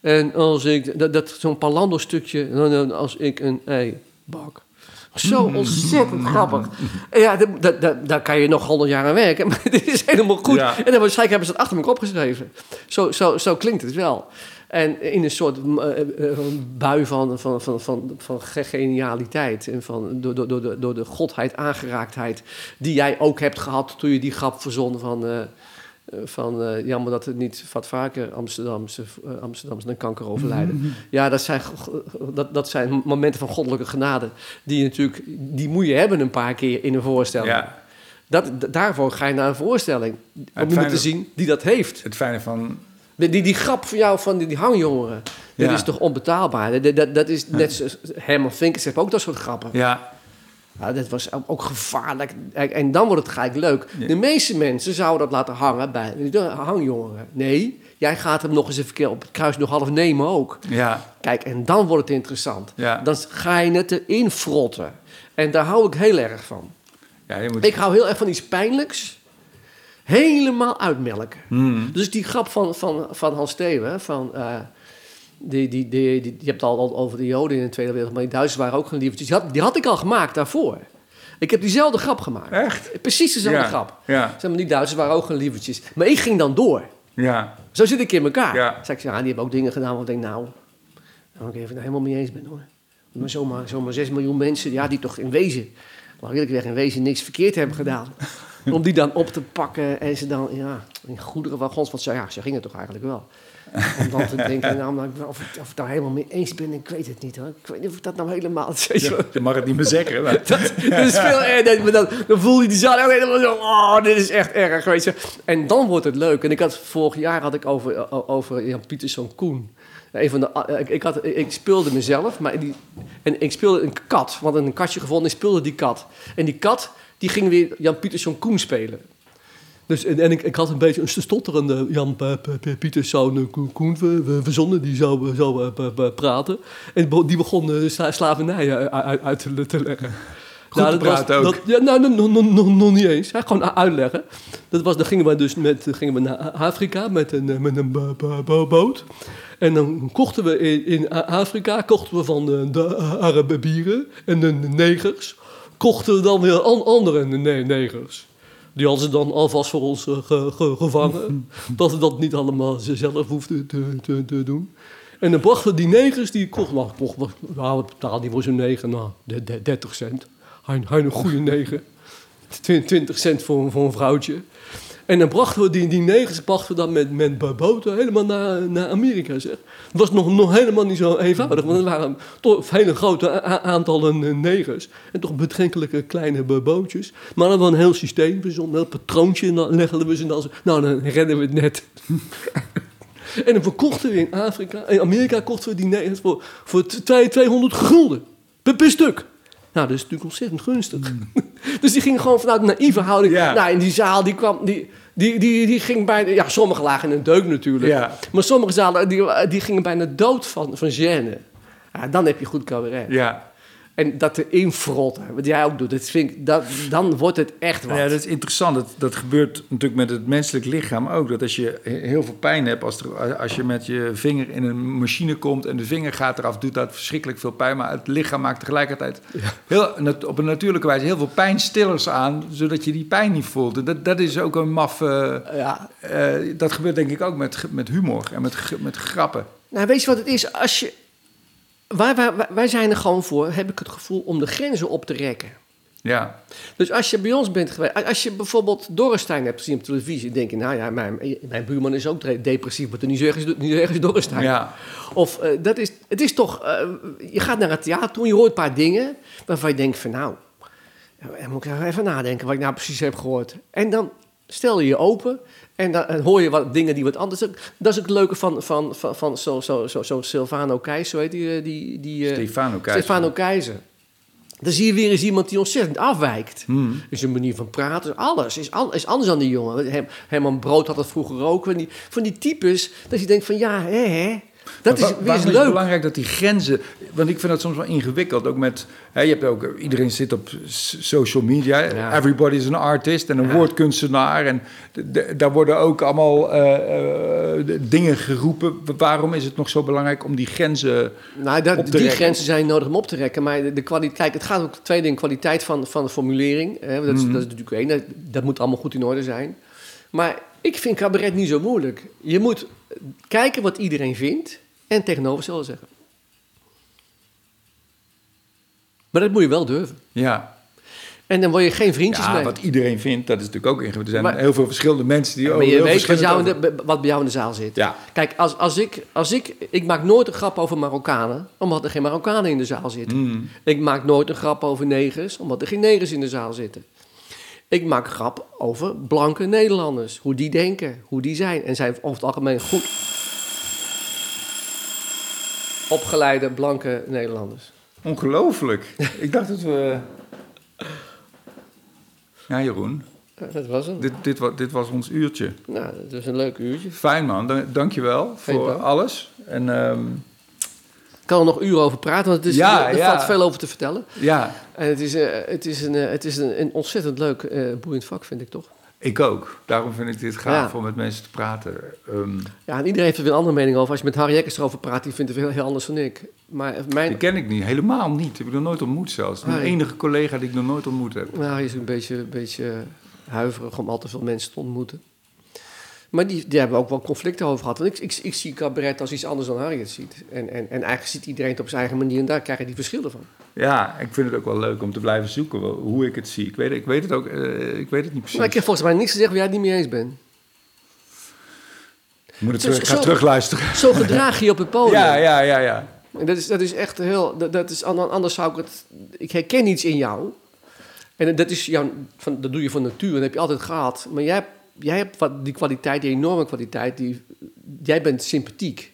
En als ik, dat, dat zo'n Palando-stukje, als ik een ei bak. Zo ontzettend grappig. En Ja, dat, dat, dat, daar kan je nog honderd jaar aan werken, maar dit is helemaal goed. Ja. En dan waarschijnlijk hebben ze het achter elkaar opgeschreven. Zo, zo, zo klinkt het wel. En in een soort eh, eh, van bui van, van, van, van, van ge- genialiteit en van, door, door, door, de, door de godheid, aangeraaktheid, die jij ook hebt gehad toen je die grap verzon van, eh, eh, van eh, jammer dat het niet wat vaker Amsterdamse, eh, Amsterdamse aan kanker overlijden. Ja, dat zijn, dat, dat zijn momenten van goddelijke genade, die je natuurlijk, die moet je hebben een paar keer in een voorstelling. ja. Dat, daarvoor ga je naar een voorstelling, om iemand fijne- te zien die dat heeft. Het fijne van Die, die, grap van jou van die, die hangjongeren, dat is toch onbetaalbaar? Dat, dat, dat is net zoals Herman Vinkers heeft ook dat soort grappen. ja, Ja, dat was ook- gevaarlijk. En dan wordt het gelijk leuk. De meeste mensen zouden dat laten hangen bij de hangjongeren. Nee, jij gaat hem nog eens even keer op het kruis nog half nemen ook. ja, Kijk, en dan wordt het interessant. Ja. Dan ga je het erin frotten. En daar hou ik heel erg van. ja. Je moet. Ik hou heel erg van iets pijnlijks. Helemaal uitmelken. Hmm. Dus die grap van, van, van Hans Steeuwen, van, eh, die, die, die, die, je hebt het al over de Joden in de Tweede Wereldoorlog, maar die Duitsers waren ook geen lievertjes. Die had, die had ik al gemaakt daarvoor. Ik heb diezelfde grap gemaakt. Echt? Precies dezelfde Ja, grap. ja. Zeg maar, die Duitsers waren ook geen lievertjes. Maar ik ging dan door. Ja, Zo zit ik in elkaar. Ja. Zeg ik, ja, die hebben ook dingen gedaan waar ik denk, nou, daar ik even helemaal mee eens ben hoor. Maar zomaar, zomaar 6 miljoen mensen, ja, die toch in wezen, laat ik eerlijk zeggen, in wezen niks verkeerd hebben gedaan. om die dan op te pakken en ze dan ja, in goedere wagons, want ze, ja, ze gingen toch eigenlijk wel. Om dan te denken, nou, of, ik, of ik daar helemaal mee eens ben, ik weet het niet hoor. Ik weet niet of ik dat nou helemaal... Je mag het niet meer zeggen. Maar. Dat, dat is veel. Maar dan, dan voel je die zaal ook helemaal zo... Oh, dit is echt erg, weet je. En dan wordt het leuk. En ik had vorig jaar had ik over, over Jan Pieterszoon Koen. Een van de, ik, ik, had, ik speelde mezelf, maar die, en ik speelde een kat. Want een katje gevonden, ik speelde die kat. En die kat, die ging weer Jan Pieterszoon Koen spelen. Dus, en, en ik, ik had een beetje een stotterende Jan Pieterszoon Koen verzonnen. Die zou, zou praten. En die begon uh, slavernij uit, uit te, leggen. Goed nou, dat was, ook. Dat, ja, nou, nog, nog, niet eens. Hij gewoon uitleggen. Dat was, dan gingen we dus met, gingen we naar Afrika met een, met een boot. En dan kochten we in, in Afrika kochten we van de, de Arabieren en de negers. Kochten we dan weer an, andere negers. Die hadden ze dan alvast voor ons ge, ge, gevangen. dat we dat niet allemaal zelf hoefden te, te, te, doen. En dan brachten die negers, die kochten, nou, kocht, nou, betaalde die voor zo'n negen, nou, 30 cent. Hij, hij een goede negen. 20 cent voor, voor een vrouwtje. En dan brachten we die, die negers brachten we dan met, met boten helemaal naar, naar Amerika. Zeg. Het was nog, nog helemaal niet zo eenvoudig, want er waren toch hele grote aantallen negers. En toch betrekkelijke kleine bootjes. Maar dan we een heel systeem een heel patroontje. En dan legden we ze dan nou dan redden we het net. en dan verkochten we in Afrika, in Amerika kochten we die negers voor, voor 200 gulden per stuk. Nou, dat is natuurlijk ontzettend gunstig. dus die gingen gewoon vanuit een naïeve houding. Nou, in die zaal, die kwam... Die, die, die, die ging bijna... Ja, sommigen lagen in een deuk natuurlijk. Maar sommige zalen, die, die gingen bijna dood van, van gêne. Ja, dan heb je goed cabaret. Ja. En dat erin frotten, wat jij ook doet, dat vind ik, dat, dan wordt het echt wat. Ja, dat is interessant. Dat, dat gebeurt natuurlijk met het menselijk lichaam ook. Dat als je heel veel pijn hebt, als, er, als je met je vinger in een machine komt en de vinger gaat eraf, doet dat verschrikkelijk veel pijn. Maar het lichaam maakt tegelijkertijd heel, op een natuurlijke wijze heel veel pijnstillers aan, zodat je die pijn niet voelt. En dat, dat is ook een maf. Uh, ja. uh, dat gebeurt denk ik ook met, met humor en met, met grappen. Nou, weet je wat het is? Als je wij, wij, wij zijn er gewoon voor, heb ik het gevoel, om de grenzen op te rekken. Ja. Dus als je bij ons bent geweest, als je bijvoorbeeld Dorrestein hebt gezien op televisie, denk je, nou ja, mijn, mijn buurman is ook depressief, maar niet zo erg niet ergens Dorrestein. Ja. Of uh, dat is, het is toch, uh, je gaat naar het theater toe, je hoort een paar dingen waarvan je denkt van nou, dan moet ik even nadenken wat ik nou precies heb gehoord. En dan stel je je open en dan hoor je wat dingen die wat anders zijn. Dat is ook het leuke van, van, van, van zo, zo, zo, zo Silvano Keizer, zo heet die... die, die Stefano Keizer. Stefano Keizer. Dan zie je weer eens iemand die ontzettend afwijkt. Hmm. Dus een manier van praten, alles is, al, is anders dan die jongen. Herman Brood had dat vroeger ook. Van die, van die types, dat je denkt van ja, hè, hè. Dat is, leuk. het belangrijk dat die grenzen... Want ik vind dat soms wel ingewikkeld. Ook met... Hè, je hebt ook, iedereen zit op social media. Ja. Everybody is an artist en een ja. woordkunstenaar. En daar worden ook allemaal uh, uh, dingen geroepen. Waarom is het nog zo belangrijk om die grenzen nou, dat, op te Die rekken? grenzen zijn nodig om op te rekken. Maar de, de kwaliteit... Het gaat ook twee dingen. Kwaliteit van, van de formulering. Hè, dat, is, Mhm. dat is natuurlijk één. Dat, dat moet allemaal goed in orde zijn. Maar ik vind cabaret niet zo moeilijk. Je moet kijken wat iedereen vindt en tegenovergestelde zeggen. Maar dat moet je wel durven. Ja. En dan word je geen vriendjes ja, mee. wat iedereen vindt, dat is natuurlijk ook ingewikkeld. Er zijn Maar- heel veel verschillende mensen die ook heel weet wat, jou de, wat bij jou in de zaal zit. Ja. Kijk, als, als ik, als ik, ik maak nooit een grap over Marokkanen, omdat er geen Marokkanen in de zaal zitten. Mm. Ik maak nooit een grap over negers, omdat er geen negers in de zaal zitten. Ik maak grap over blanke Nederlanders. Hoe die denken, hoe die zijn. En zijn over het algemeen goed opgeleide blanke Nederlanders. Ongelooflijk. ik dacht dat we... Ja, Jeroen. Ja, dat was het. Dit, dit, wa- dit was ons uurtje. Nou, dat was een leuk uurtje. Fijn man, Dan- dankjewel Geen voor dank. alles. En ehm, Ik kan er nog uren over praten, want het is, Ja, er ja. valt veel over te vertellen. ja, En het is, eh, het is, een, eh, het is een, een ontzettend leuk, eh, boeiend vak, vind ik toch? Ik ook. Daarom vind ik dit gaaf Ja. om met mensen te praten. Ehm, Ja, en iedereen heeft er weer een andere mening over. Als je met Harry Jekkers erover praat, die vindt het heel, heel anders dan ik. Maar mijn... die ken ik niet, helemaal niet. Heb ik nog nooit ontmoet zelfs. Ja. enige collega die ik nog nooit ontmoet heb. Nou, hij is een beetje, een beetje huiverig om al te veel mensen te ontmoeten. Maar die, die hebben ook wel conflicten over gehad. Want ik, ik, ik zie cabaret als iets anders dan Harry het ziet. En, en, en eigenlijk ziet iedereen het op zijn eigen manier en daar krijg je die verschillen van. Ja, ik vind het ook wel leuk om te blijven zoeken hoe ik het zie. Ik weet, ik weet het ook, eh, ik weet het niet precies. Maar ik heb volgens mij niks te zeggen waar jij het niet mee eens bent. Ik moet het Zo- terug, ga zo- terugluisteren. Zo gedraag je je op het podium. Ja, ja, ja, ja. En dat is, dat is echt heel. Dat, dat is, an- anders zou ik het. Ik herken iets in jou. En dat is jouw. Van, dat doe je van nature. Dat heb je altijd gehad. Maar jij, hebt- jij hebt wat, die kwaliteit, die enorme kwaliteit. Die, jij bent sympathiek.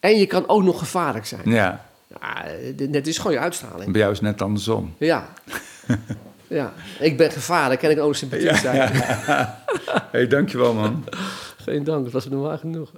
En je kan ook nog gevaarlijk zijn. Ja, Ja, dit- is gewoon je uitstraling. bij jou is het net andersom. Ja. ja. Ik ben gevaarlijk en ik kan ook sympathiek zijn. hey, dankjewel man. Geen dank, dat was normaal genoeg.